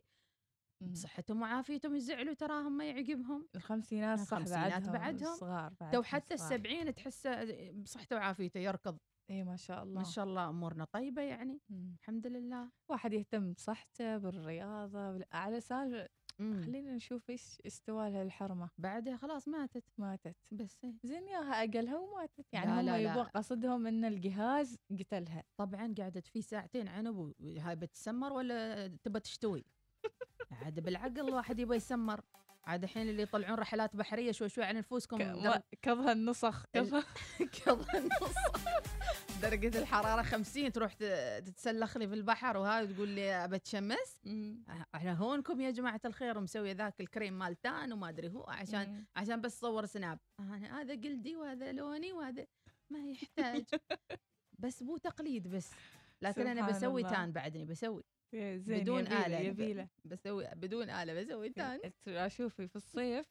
بصحتهم وعافيتهم يزعلوا تراهم ما يعقبهم الخمسينات صح بعدهم بعدهم. صغار تو حتى. السبعين تحسه بصحته وعافيته يركض. اي ما شاء الله. ما شاء الله أمورنا طيبة يعني. الحمد لله. واحد يهتم بصحته بالرياضة بال- على سالفة خلينا نشوف إيش استوى لها الحرمة بعدها خلاص ماتت. ماتت. بس إيه. زين ياها أقلها وماتت. يعني لا، هم لا،. يبغوا قصدهم إن الجهاز قتلها. طبعا قعدت فيه ساعتين عنب وهاي بتسمر ولا تبى تشتوي؟ *laughs* عاد بالعقل الواحد يبغى يسمر. عاد الحين اللي يطلعون رحلات بحرية شوي شوي عن نفوسكم در- كظها النسخ كظها *laughs* النص درجة الحرارة 50 تروح تتسلخ لي في البحر وهاي تقول لي أبى أتشمس. على هونكم يا جماعة الخير مسوي ذاك الكريم مالتان وما أدري هو عشان مم. عشان بس صور سناب. هذا جلدي وهذا لوني وهذا ما يحتاج. *laughs* بس مو تقليد بس. لكن أنا بسوي الله. تان بعدني بسوي. زين بدون آلة يبيله. بسوي بدون آلة بسوي تان ت- شوفي في الصيف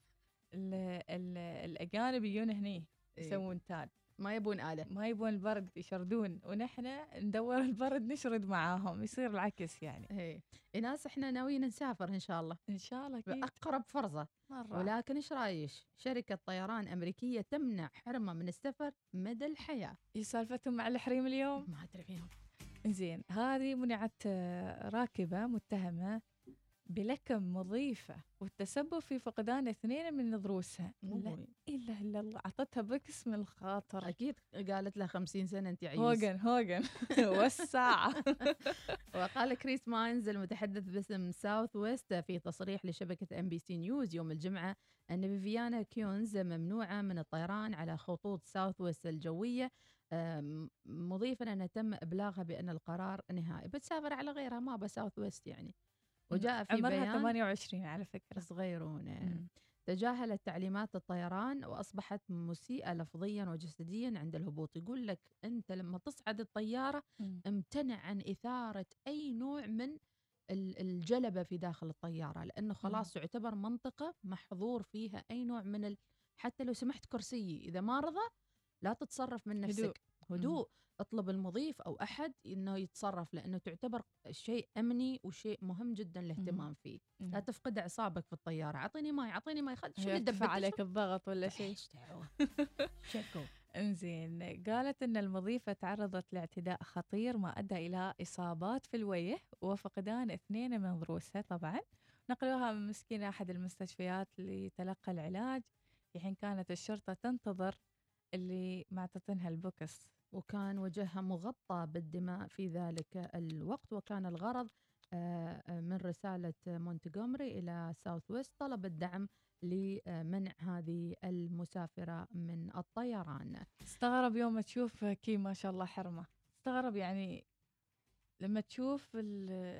ال ال الأجانب يجون هني إيه. يسوون تان ما يبون آلة. ما يبون البرد يشردون ونحن ندور *laughs* البرد نشرد معاهم يصير العكس يعني. إيه. ناس إحنا ناويين نسافر إن شاء الله. إن شاء الله أكيد. بأقرب فرصة. مرة. ولكن إيش رايش شركة طيران أمريكية تمنع حرمة من السفر مدى الحياة. إيش سالفتهم مع الحريم اليوم؟ ما أدري فيهم. زين هذه منعت آه، راكبة متهمة بلكم مضيفة والتسبب في فقدان اثنين من ضروسها لا. إله إلا الله أعطتها بكس من الخاطر. أكيد قالت له 50 سنة أنت عيس. هوجن هوجن. *laughs* والساعة. *laughs* وقال كريس ماينز المتحدث باسم Southwest في تصريح لشبكة NBC News يوم الجمعة أن فيفيانا كيونز ممنوعة من الطيران على خطوط Southwest الجوية مضيفا أن تم إبلاغها بأن القرار نهائي بتسافر على غيرها ما بساوث ويست يعني. وجاء في عمرها بيان 28 على فكرة. صغيرونة مم. تجاهلت تعليمات الطيران وأصبحت مسيئة لفظيا وجسديا عند الهبوط. يقول لك أنت لما تصعد الطيارة مم. امتنع عن إثارة أي نوع من ال- الجلبة في داخل الطيارة لأنه خلاص تعتبر منطقة محظور فيها أي نوع من ال... حتى لو سمحت كرسي إذا ما رضى لا تتصرف من هدوء. نفسك هدوء اطلب المضيف أو أحد إنه يتصرف لأنه تعتبر شيء أمني وشيء مهم جدا الاهتمام فيه. لا مم. تفقد أعصابك في الطيارة. أعطيني ماي أعطيني ماي خل شو دبت عليك الضغط ولا شيء؟ شكو *laughs* إنزين. قالت إن المضيفة تعرضت لاعتداء خطير ما أدى إلى إصابات في الوجه وفقدان اثنين من ضروسها طبعا. نقلوها من مسكينة أحد المستشفيات لتلقى العلاج. في حين كانت الشرطة تنتظر اللي معطتنها البوكس. وكان وجهها مغطى بالدماء في ذلك الوقت وكان الغرض آه، آه، من رسالة مونتغومري إلى Southwest طلب الدعم لمنع هذه المسافرة من الطيران. استغرب يوم تشوف كي ما شاء الله حرمة. استغرب يعني لما تشوف هذه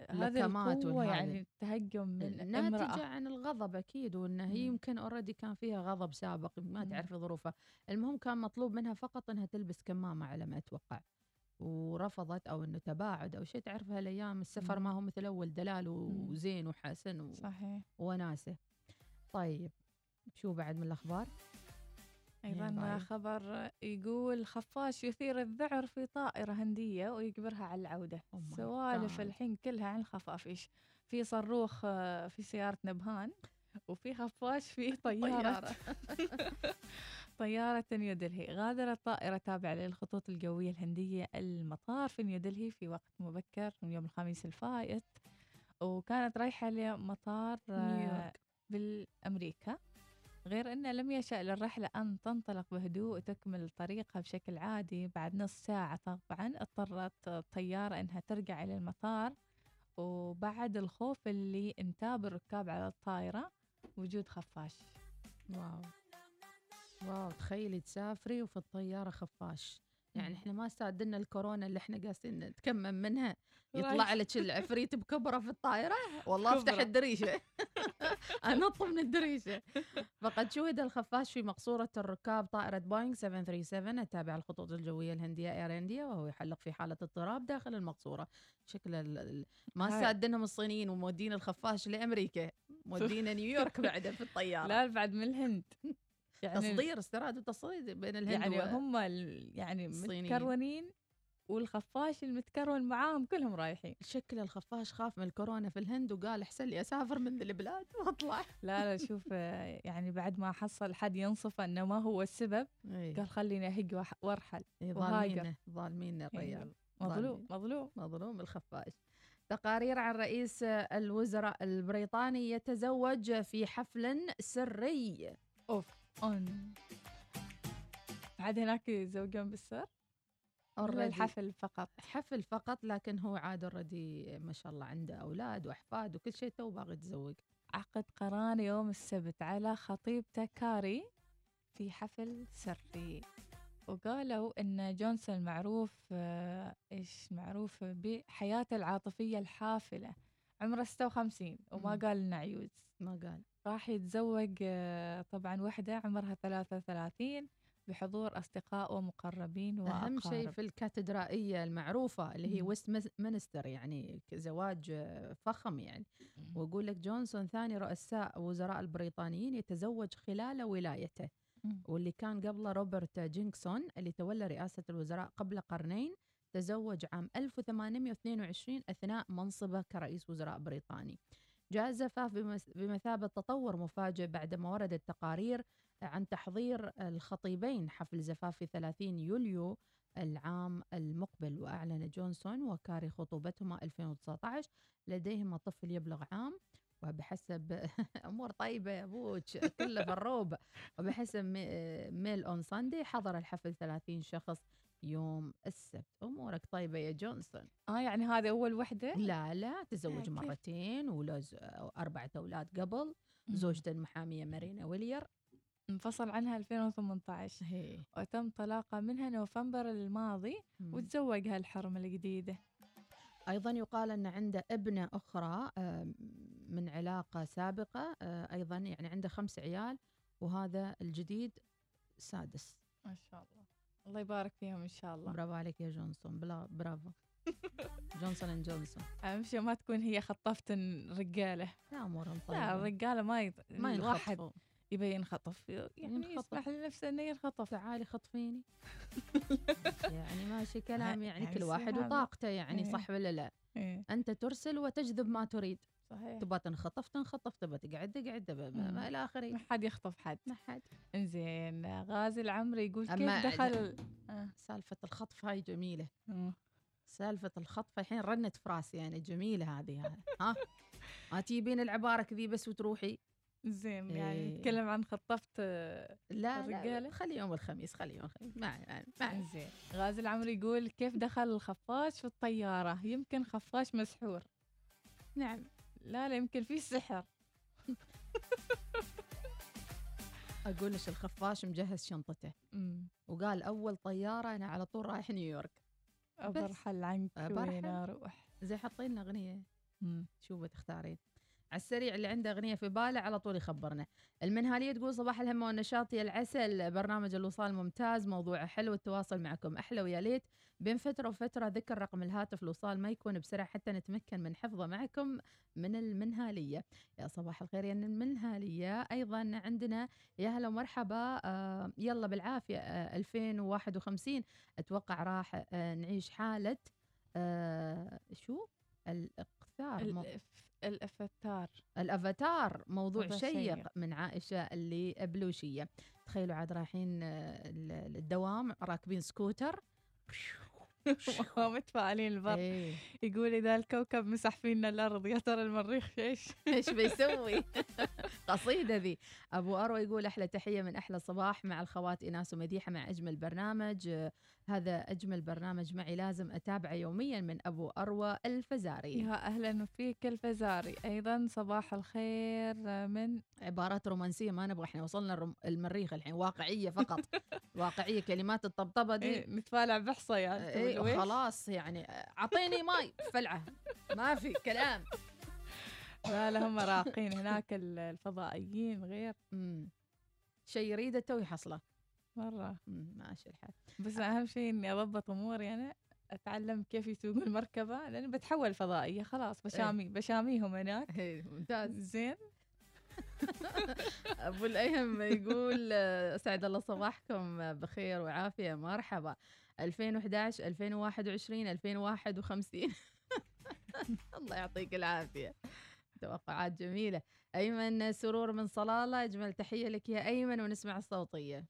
اللكمات القوة. يعني التهجم من ناتجة امرأة عن الغضب أكيد وأن هي. يمكن اوريدي كان فيها غضب سابق ما. تعرف ظروفها المهم كان مطلوب منها فقط أنها تلبس كمامة على ما أتوقع ورفضت أو أنه تباعد أو شيء تعرف هالأيام السفر ما. هو مثل أول دلال وزين وحسن و... صحيح وناسة طيب شو بعد من الأخبار أيضا. خبر يقول خفاش يثير الذعر في طائرة هندية ويجبرها على العودة. My سوالف. الحين كلها عن الخفافيش في صاروخ آه، في سيارة نبهان وفي خفاش في *laughs* طيارة. طيارة. *laughs* نيودلهي غادرت طائرة تابعة للخطوط الجوية الهندية المطار في نيودلهي في وقت مبكر من يوم الخميس الفائت وكانت رايحة لمطار آه، نيويورك. بالأمريكا. غير أنه لم يشأ للرحلة أن تنطلق بهدوء وتكمل طريقها بشكل عادي. بعد نص ساعة طبعا اضطرت الطيارة أنها ترجع إلى المطار وبعد الخوف اللي انتاب الركاب على الطائرة وجود خفاش. واو. واو تخيلي تسافري وفي الطيارة خفاش. يعني. إحنا ما استعدنا الكورونا اللي إحنا قاعدين نتكمم منها يطلع. لك *laughs* العفريت بكبره في الطائرة والله أفتح كبرة. الدريشة *laughs* *laughs* انط من الدريشة فقد شوهد الخفاش في مقصورة الركاب طائرة بوينغ 737 التابعة للخطوط الجوية الهندية اير انديا وهو يحلق في حالة اضطراب داخل المقصورة شكل ال- ال- ما هاي. سادنهم الصينيين ومودين الخفاش لأمريكا مودينا نيويورك بعده في الطيارة لا بعد من الهند يعني تصدير استيراد وتصدير بين الهند يعني و- هم ال- يعني. متكرونين والخفاش المتكرون معاهم كلهم رايحين. شكل الخفاش خاف من الكورونا في الهند وقال احسن لي أسافر من ذي البلاد *laughs* وأطلع. لا لا شوف يعني بعد ما حصل حد ينصف إنه ما هو السبب إيه. قال خليني اهق وأرحل إيه، ظالمين ظالمين الرجال. مظلوم. مظلوم. مظلوم الخفاش. تقارير عن رئيس الوزراء البريطاني يتزوج في حفل سري. أوف. اون بعد هناك يتزوجون بالسر؟ ولا. الحفل فقط؟ حفل فقط لكن هو عاد already ما شاء الله عنده أولاد وأحفاد وكل شيء تو باغي يتزوج. عقد قران يوم السبت على خطيبته كاري في حفل سري. وقالوا إن جونسون معروف إيش معروف بحياته العاطفية الحافلة. عمره 56 وما. قالنا عيوز. ما قال. راح يتزوج آه، طبعا وحدة عمرها 33 بحضور أصدقاء ومقربين واقارب أهم شيء في الكاتدرائية المعروفة اللي هي. ويست مينستر يعني زواج آه، فخم يعني وأقول لك جونسون ثاني رؤساء وزراء البريطانيين يتزوج خلال ولايته. واللي كان قبله روبرت جينكسون اللي تولى رئاسة الوزراء قبل قرنين تزوج عام 1822 أثناء منصبه كرئيس وزراء بريطاني. جاء الزفاف بمثابة تطور مفاجئ بعدما وردت تقارير عن تحضير الخطيبين حفل زفاف في 30 يوليو العام المقبل وأعلن جونسون وكاري خطوبتهما 2019 لديهما طفل يبلغ عام. وبحسب *laughs* أمور طيبة يا أبوك كله في الروب وبحسب مي- Mail on Sunday حضر الحفل 30 شخص يوم السبت. أمورك طيبة يا جونسون. آه يعني هذه أول وحدة؟ لا لا تزوج كيف؟ مرتين وله أربعة أولاد قبل. زوجته المحاميه مارينا ويلير. انفصل عنها 2018 هي. وتم طلاقه منها نوفمبر الماضي مم. وتزوجها الحرمة الجديدة. أيضا يقال أن عنده ابنة أخرى آه، من علاقة سابقة آه، أيضا يعني عنده خمس عيال وهذا الجديد سادس. ما شاء الله. الله يبارك فيهم إن شاء الله. برافو عليك يا جونسون بلا برافو. *laughs* جونسون and جونسون. أهم شيء ما تكون هي خطفة الرجالة. لا امورهم لا طيبه الرجالة ما يط... ما الواحد يبي ينخطف. يعني ينخطف. يسمح لنفسه إنه ينخطف. تعالي خطفيني. *laughs* يعني ماشي كلام يعني يعني كل واحد سبحان الله. وطاقته يعني إيه. صح ولا لا؟ إيه. أنت ترسل وتجذب ما تريد. صحيح. تبغى تنخطف تنخطف تبغى تقعد تقعد ما مم. إلى آخره. ما حد يخطف حد. ما حد. إنزين غازي العمري يقول كيف دخل آه. سالفة الخطف هاي جميلة. آه. سالفة الخطف الحين رنت في راسي يعني جميلة هذه ها؟ ما تجيبين العبارة كذي بس وتروحي. زين يعني إيه. نتكلم عن خطفت لا الرجالة؟ لا خلي يوم الخميس خلي يوم الخميس. ما يعني ما زين غازي العمري يقول كيف دخل الخفاش في الطيارة؟ يمكن خفاش مسحور. نعم. لا لا يمكن في سحر. *laughs* أقول لك الخفاش مجهز شنطته. وقال أول طيارة أنا على طول رايح نيويورك. برحل عنك. وين أروح زي حاطين لنا أغنية. شو بتختارين؟ على السريع اللي عنده أغنية في باله على طول يخبرنا. المنهالية تقول صباح الهمة والنشاط يا العسل برنامج الوصال ممتاز موضوعه حلو التواصل معكم أحلى ويا ليت. بين فترة وفترة ذكر رقم الهاتف الوصال ما يكون بسرعة حتى نتمكن من حفظه معكم من المنهالية. يا صباح الخير يا المنهالية. أيضا عندنا يا هلا ومرحبا آه يلا بالعافية آه 2051 أتوقع راح آه نعيش حالة آه شو؟ الأفاتار. الأفاتار. الأفاتار موضوع شيق شيق. من عائشة اللي بلوشيه تخيلوا عاد رايحين آه، ال- الدوام راكبين سكوتر. *laughs* متفائلين البر. إيه. يقول إذا الكوكب مسح فينا الأرض يا ترى المريخ إيش؟ *laughs* إيش بيسوي؟ *laughs* قصيدة ذي. أبو أروى يقول أحلى تحية من أحلى صباح مع الخوات ايناس ومديحة مع أجمل برنامج. هذا أجمل برنامج معي لازم أتابعه يوميا من أبو أروى الفزاري. يا أهلا فيك الفزاري. أيضا صباح الخير من عبارات رومانسية ما نبغى. إحنا وصلنا المريخ الحين واقعية فقط. واقعية كلمات الطبطبة دي. إيه نتفالع بحصيات إيه ولا ويش؟ خلاص يعني أعطيني ماي فلعة. ما في كلام. *laughs* لا لا هم راقين هناك ال- الفضائيين غير. شيء يريده تو يحصله. مرة. مم، ماشي الحال. بس أهم شيء إني أضبط أموري أنا أتعلم كيف يسوقوا المركبة لأن بتحول فضائية خلاص بشامي بشاميهم هناك. إيه، ممتاز. زين. *laughs* أبو الأيهم يقول اسعد الله صباحكم بخير وعافية مرحبا. 2011 2021 2051 الله يعطيك العافية. توقعات جميلة. أيمن سرور من صلالة. أجمل تحية لك يا أيمن ونسمع الصوتية.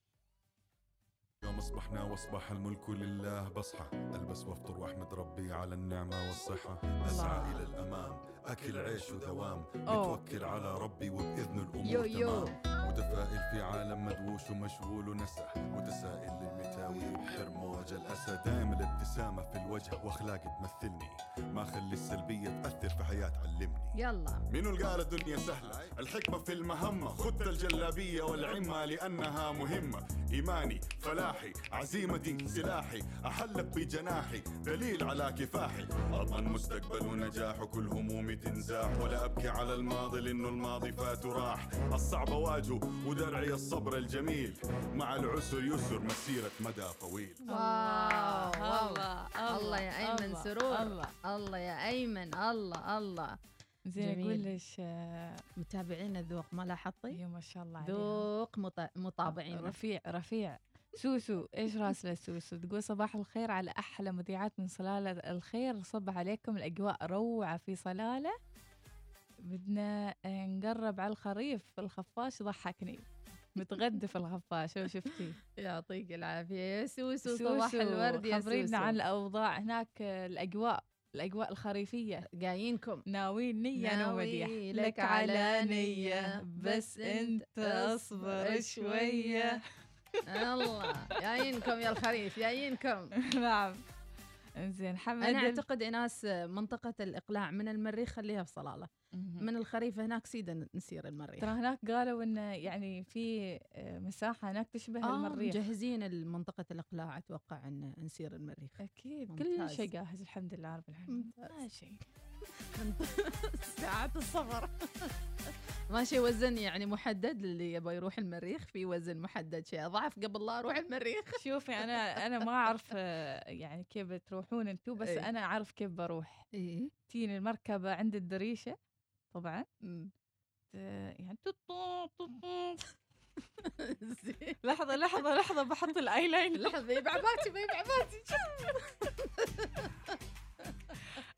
يوم أصبحنا وأصبح الملك لله بصحى ألبس وافطر وأحمد ربي على النعمة والصحة. أسعى إلى الأمام. أكل عيش ودوام. متوكل على ربي وبإذن الأمور يو يو. تمام. متفائل في عالم مدووش ومشغول ونسى متسائل للمتاوي بحر موج الأسى. دايم الابتسامة في الوجه واخلاقي تمثلني. ما خلي السلبية تأثر في حياة علمني. يلا. منو اللي قال الدنيا سهلة؟ الحكمة في المهمة. خذ الجلابية والعمة لأنها مهمة. إيماني فلاحي عزيمتي سلاحي. أحلق بجناحي دليل على كفاحي. أضمن مستقبل ونجاح وكل همومي. تنزاح ولا أبكي على الماضي لأنه الماضي فات وراح الصعب أواجه ودرعي الصبر الجميل مع العسر يسر مسيرة مدى طويل واو الله، الله يا أيمن الله، سرور الله. الله يا أيمن الله الله زين. أقول ليش آه، متابعين الذوق ما لاحظتي؟ يا ما شاء الله عليهم. ذوق مط- مطابعين رفيع رفيع سوسو إيش راسله سوسو؟ تقول صباح الخير على أحلى مذيعات من صلالة الخير. صبح عليكم الأجواء روعة في صلالة. بدنا نقرب على الخريف الخفاش ضحكني متغدى في الخفاش لو شفتي؟ *laughs* يعطيك العافية. يا سوسو صباح الورد يا خبرينا سوسو. عن الأوضاع. هناك الأجواء الأجواء الخريفية. جايينكم. ناويين نية أنا ناوي ومديح. لك على نية. بس أنت أصبر شوية. الله جايينكم يا الخريف جايينكم. نعم. إنزين حمد. أنا أعتقد اناس منطقة الإقلاع من المريخ خليها في صلالة. من الخريف هناك سيدا نسير المريخ. ترى هناك قالوا انه يعني في مساحة هناك تشبه آه المريخ. مجهزين منطقة الإقلاع أتوقع أن نسير المريخ. أكيد كل. شيء جاهز الحمد لله رب العالمين. ما شيء *laughs* ساعات السفر ماشي وزن يعني محدد للي يبغى يروح المريخ؟ في وزن محدد شيء أضعف قبل لا أروح المريخ؟ *laughs* شوفي أنا أنا ما أعرف آه، يعني كيف تروحون أنتم بس إيه. أنا أعرف كيف بروح. إيه. تيني المركبة عند الدريشة طبعا. ت- يعني. *laughs* لحظة لحظة لحظة بحط الايلاين لحظة يبع باتي ما يبع *laughs*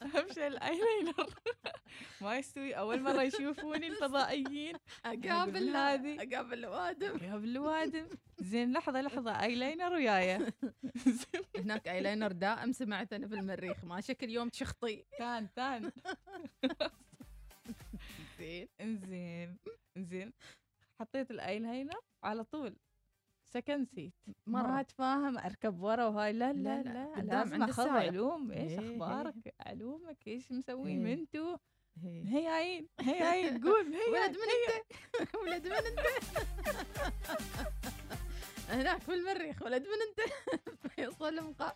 أهم شيء الأيلاينر. *laughs* ما يستوي. أول مرة يشوفوني الفضائيين. أقابل هذه. أقابل الأوادم قبل الوادم. زين لحظة لحظة. أيلاينر ويايا *laughs* هناك أيلاينر دائم سمعت أنا في المريخ. ما شكل يوم تشخطي تان تان. *laughs* زين. إنزين. إنزين. حطيت الأيلاينر على طول. سكند سيت مرة. ما أتفاهم أركب ورا وهاي. لا لا لا، لا، لازم اخذ. علوم. إيش إيه، إيه. أخبارك؟ علومك؟ إيش مسوين إيه. أنتو؟ هي. هي عين هي. عين قول *laughs* هي ولد من أنت. *laughs* ولد من أنت. هناك في المريخ ولد من أنت. *laughs* فيصل المقا...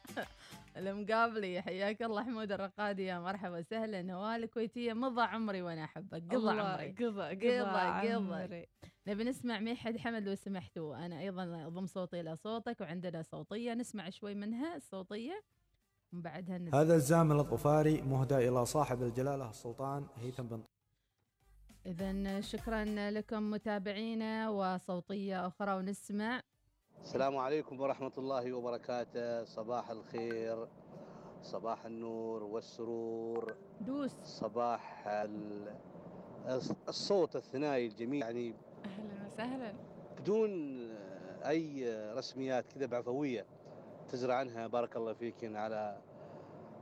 المقابلي حياك الله حمود الرقادي يا مرحبا وسهلا نوال الكويتية مضى عمري وأنا أحبك قضى عمري قضى قضى قضى. نبي نسمع ميحد حمد لو سمحتوا أنا أيضا أضم صوتي إلى صوتك وعندنا صوتية نسمع شوي منها الصوتية ومن بعدها نسمع. هذا الزامل الظفاري مهدى إلى صاحب الجلالة السلطان هيثم بن اذا شكرا لكم متابعينا وصوتية أخرى ونسمع السلام عليكم ورحمة الله وبركاته. صباح الخير صباح النور والسرور دوس. صباح ال- الص- الصوت الثنائي الجميل. يعني أهلا وسهلا. بدون أي رسميات كذا بعفوية تزرع عنها بارك الله فيك على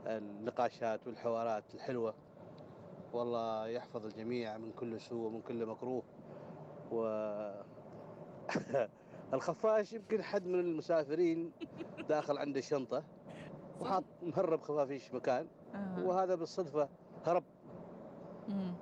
النقاشات والحوارات الحلوة. والله يحفظ الجميع من كل سوء ومن كل مكروه. و *laughs* الخفاش يمكن حد من المسافرين داخل عنده شنطة وحاط مهرب خفافيش مكان آه. وهذا بالصدفة هرب. مم.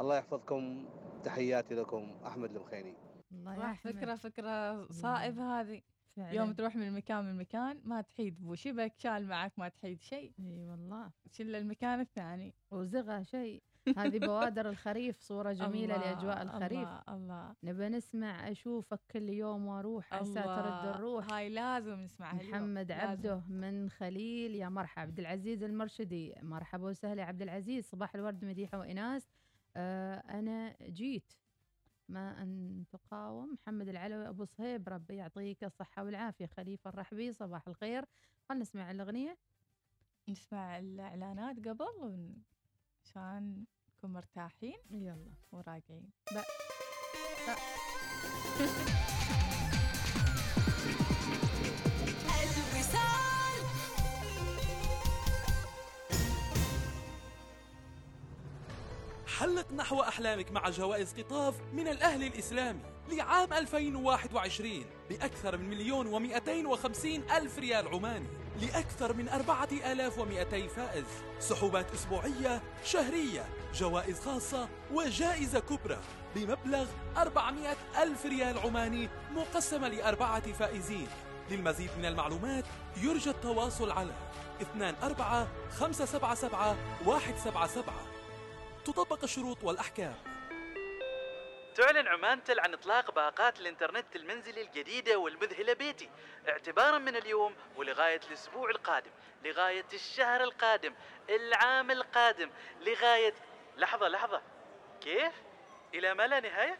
الله يحفظكم. تحياتي لكم أحمد المخيني الله. فكرة فكرة صائب هذه. فعلاً. يوم تروح من مكان من مكان ما تحيد بو شبك شال معك ما تحيد شيء إي والله. شل المكان الثاني. وزغى شيء. هذه بوادر الخريف صورة جميلة الله، لأجواء الخريف. الله. الله نبى نسمع أشوفك كل يوم وأروح عسى ترد الروح. هاي لازم نسمعها اليوم، محمد لازم. عبده من خليل. يا مرحبا عبد العزيز المرشدي. مرحبا وسهلا يا عبد العزيز. صباح الورد مديحة وإناس. آه أنا جيت ما أن تقاوم. محمد العلوي أبو صهيب ربي يعطيك الصحة والعافية. خليفة الرحبي صباح الخير. خلنا نسمع الأغنية. نسمع الإعلانات قبل ون- عشان نكون مرتاحين. يلا. وراجعين الوصال حلق نحو أحلامك مع جوائز قطاف من الأهل الإسلامي. لعام 2021 بأكثر من مليون ومئتين وخمسين ألف ريال عماني لأكثر من أربعة آلاف ومئتي فائز. سحوبات أسبوعية شهرية جوائز خاصة وجائزة كبرى بمبلغ 400 ألف ريال عماني مقسمة لأربعة فائزين. للمزيد من المعلومات يرجى التواصل على 24 577 177 تطبق الشروط والأحكام. تعلن عمان تل عن إطلاق باقات الإنترنت المنزلي الجديدة والمذهلة بيتي اعتبارا من اليوم ولغاية الأسبوع القادم لغاية الشهر القادم العام القادم لغاية لحظة لحظة كيف؟ إلى ما لا نهاية؟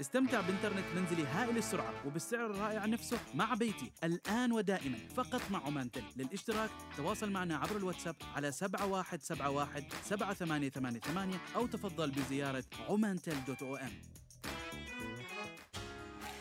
استمتع بإنترنت منزلي هائل السرعة وبالسعر الرائع نفسه مع بيتي. الآن ودائما فقط مع عمان تل للاشتراك تواصل معنا عبر الواتساب على 7171 7888 أو تفضل بزيارة عمانتل دوت أو إم.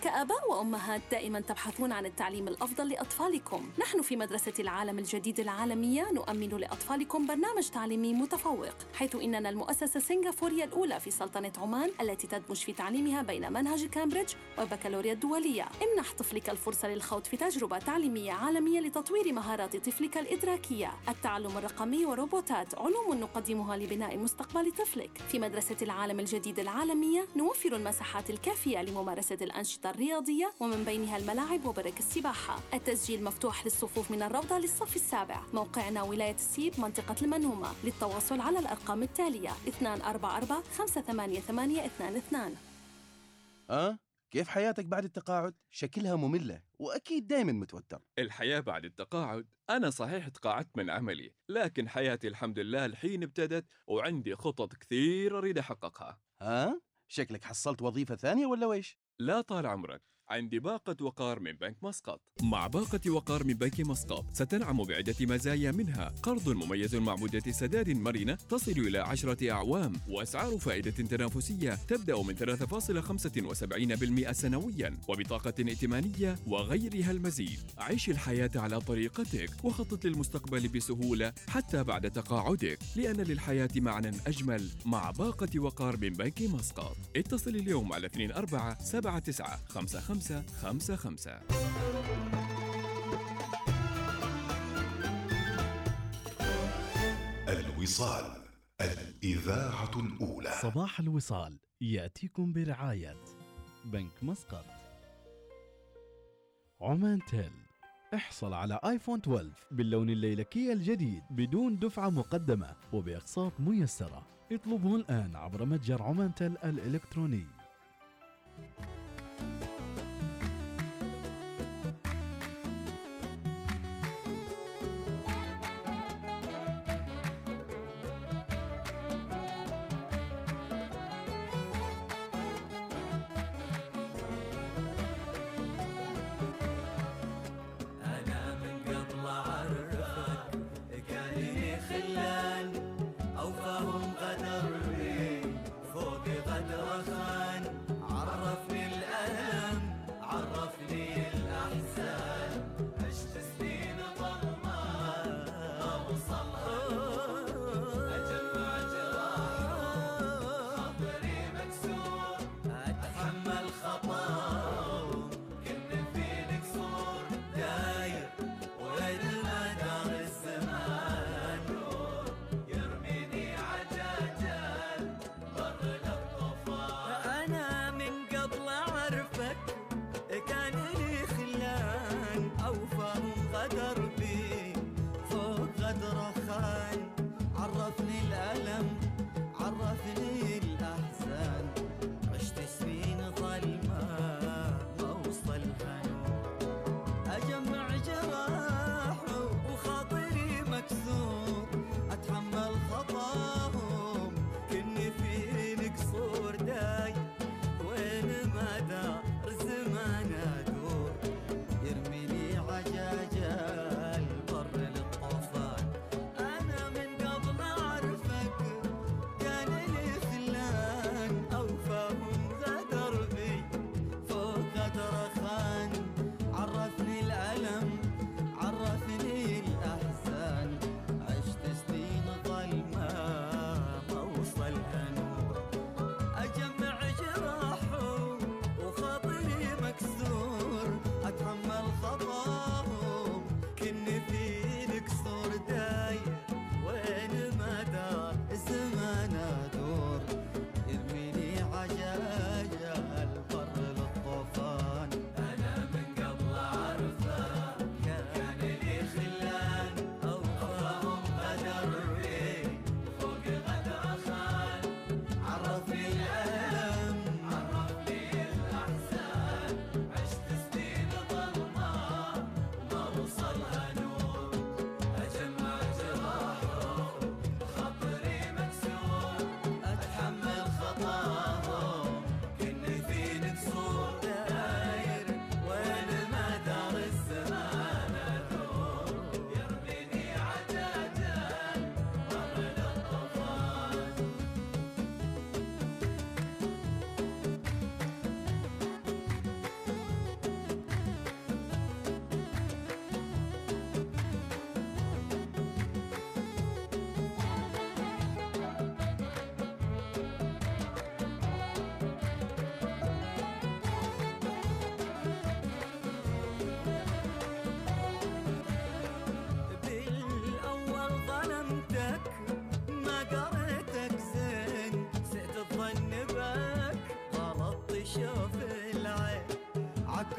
كآباء وأمهات دائما تبحثون عن التعليم الأفضل لأطفالكم. نحن في مدرسة العالم الجديد العالمية نؤمن لأطفالكم برنامج تعليمي متفوق حيث إننا المؤسسة السنغافورية الأولى في سلطنة عمان التي تدمج في تعليمها بين منهج كامبريدج والبكالوريا الدولية. امنح طفلك الفرصة للخوض في تجربة تعليمية عالمية لتطوير مهارات طفلك الإدراكية. التعلم الرقمي وروبوتات علوم نقدمها لبناء مستقبل طفلك. في مدرسة العالم الجديد العالمية نوفر المساحات الكافية لممارسة الأنشطة الرياضية ومن بينها الملاعب وبرك السباحة التسجيل مفتوح للصفوف من الروضة للصف السابع موقعنا ولاية السيب منطقة المنهومة للتواصل على الأرقام التالية 244 588 22 أه؟ كيف حياتك بعد التقاعد؟ شكلها مملة وأكيد دايما متوتر الحياة بعد التقاعد أنا صحيح تقاعدت من عملي لكن حياتي الحمد لله الحين ابتدت وعندي خطط كثير أريد أحققها ها؟ شكلك حصلت وظيفة ثانية ولا ويش؟ لا طال عمرك. عندي باقة وقار من بنك مسقط. مع باقة وقار من بنك مسقط ستنعم بعدة مزايا منها. قرض مميز مع مدة سداد مرنة تصل إلى عشرة أعوام وأسعار فائدة تنافسية تبدأ من 3.75% سنويا. وبطاقة ائتمانية وغيرها المزيد. عيش الحياة على طريقتك وخطط للمستقبل بسهولة حتى بعد تقاعدك. لأن للحياة معنى أجمل مع باقة وقار من بنك مسقط. اتصل اليوم على 24 79 55 55 الوصال الإذاعة الأولى. صباح الوصال يأتيكم برعاية بنك مسقط. عمان تيل احصل على آيفون 12 باللون الليلكي الجديد بدون دفعة مقدمة وبأقساط ميسرة. اطلبه الآن عبر متجر عمان تيل الإلكتروني.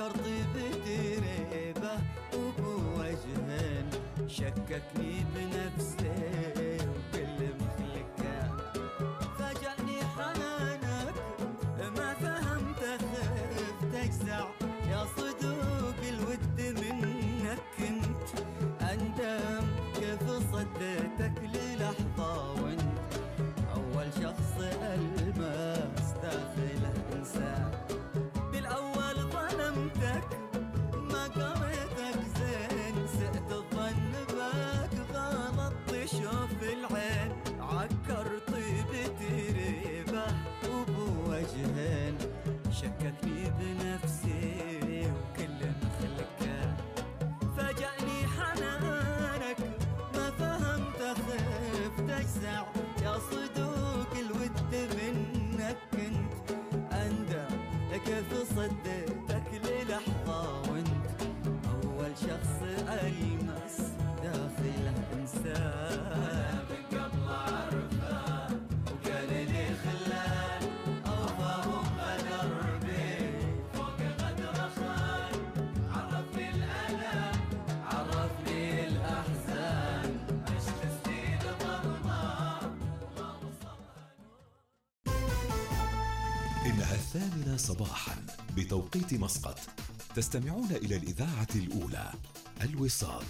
الأرض بتريبة وبوجهن شككني الثامنة صباحا بتوقيت مسقط. تستمعون إلى الإذاعة الأولى الوصال.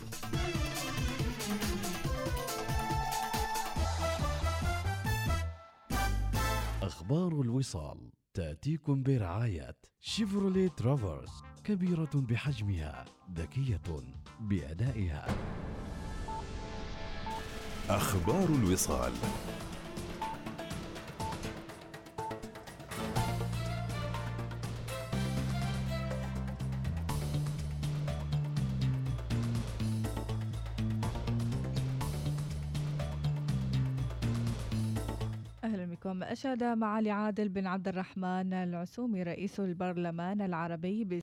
أخبار الوصال تأتيكم برعاية شيفرولي ترافرس كبيرة بحجمها ذكية بأدائها. أخبار الوصال. أشاد معالي عادل بن عبد الرحمن العسومي رئيس البرلمان العربي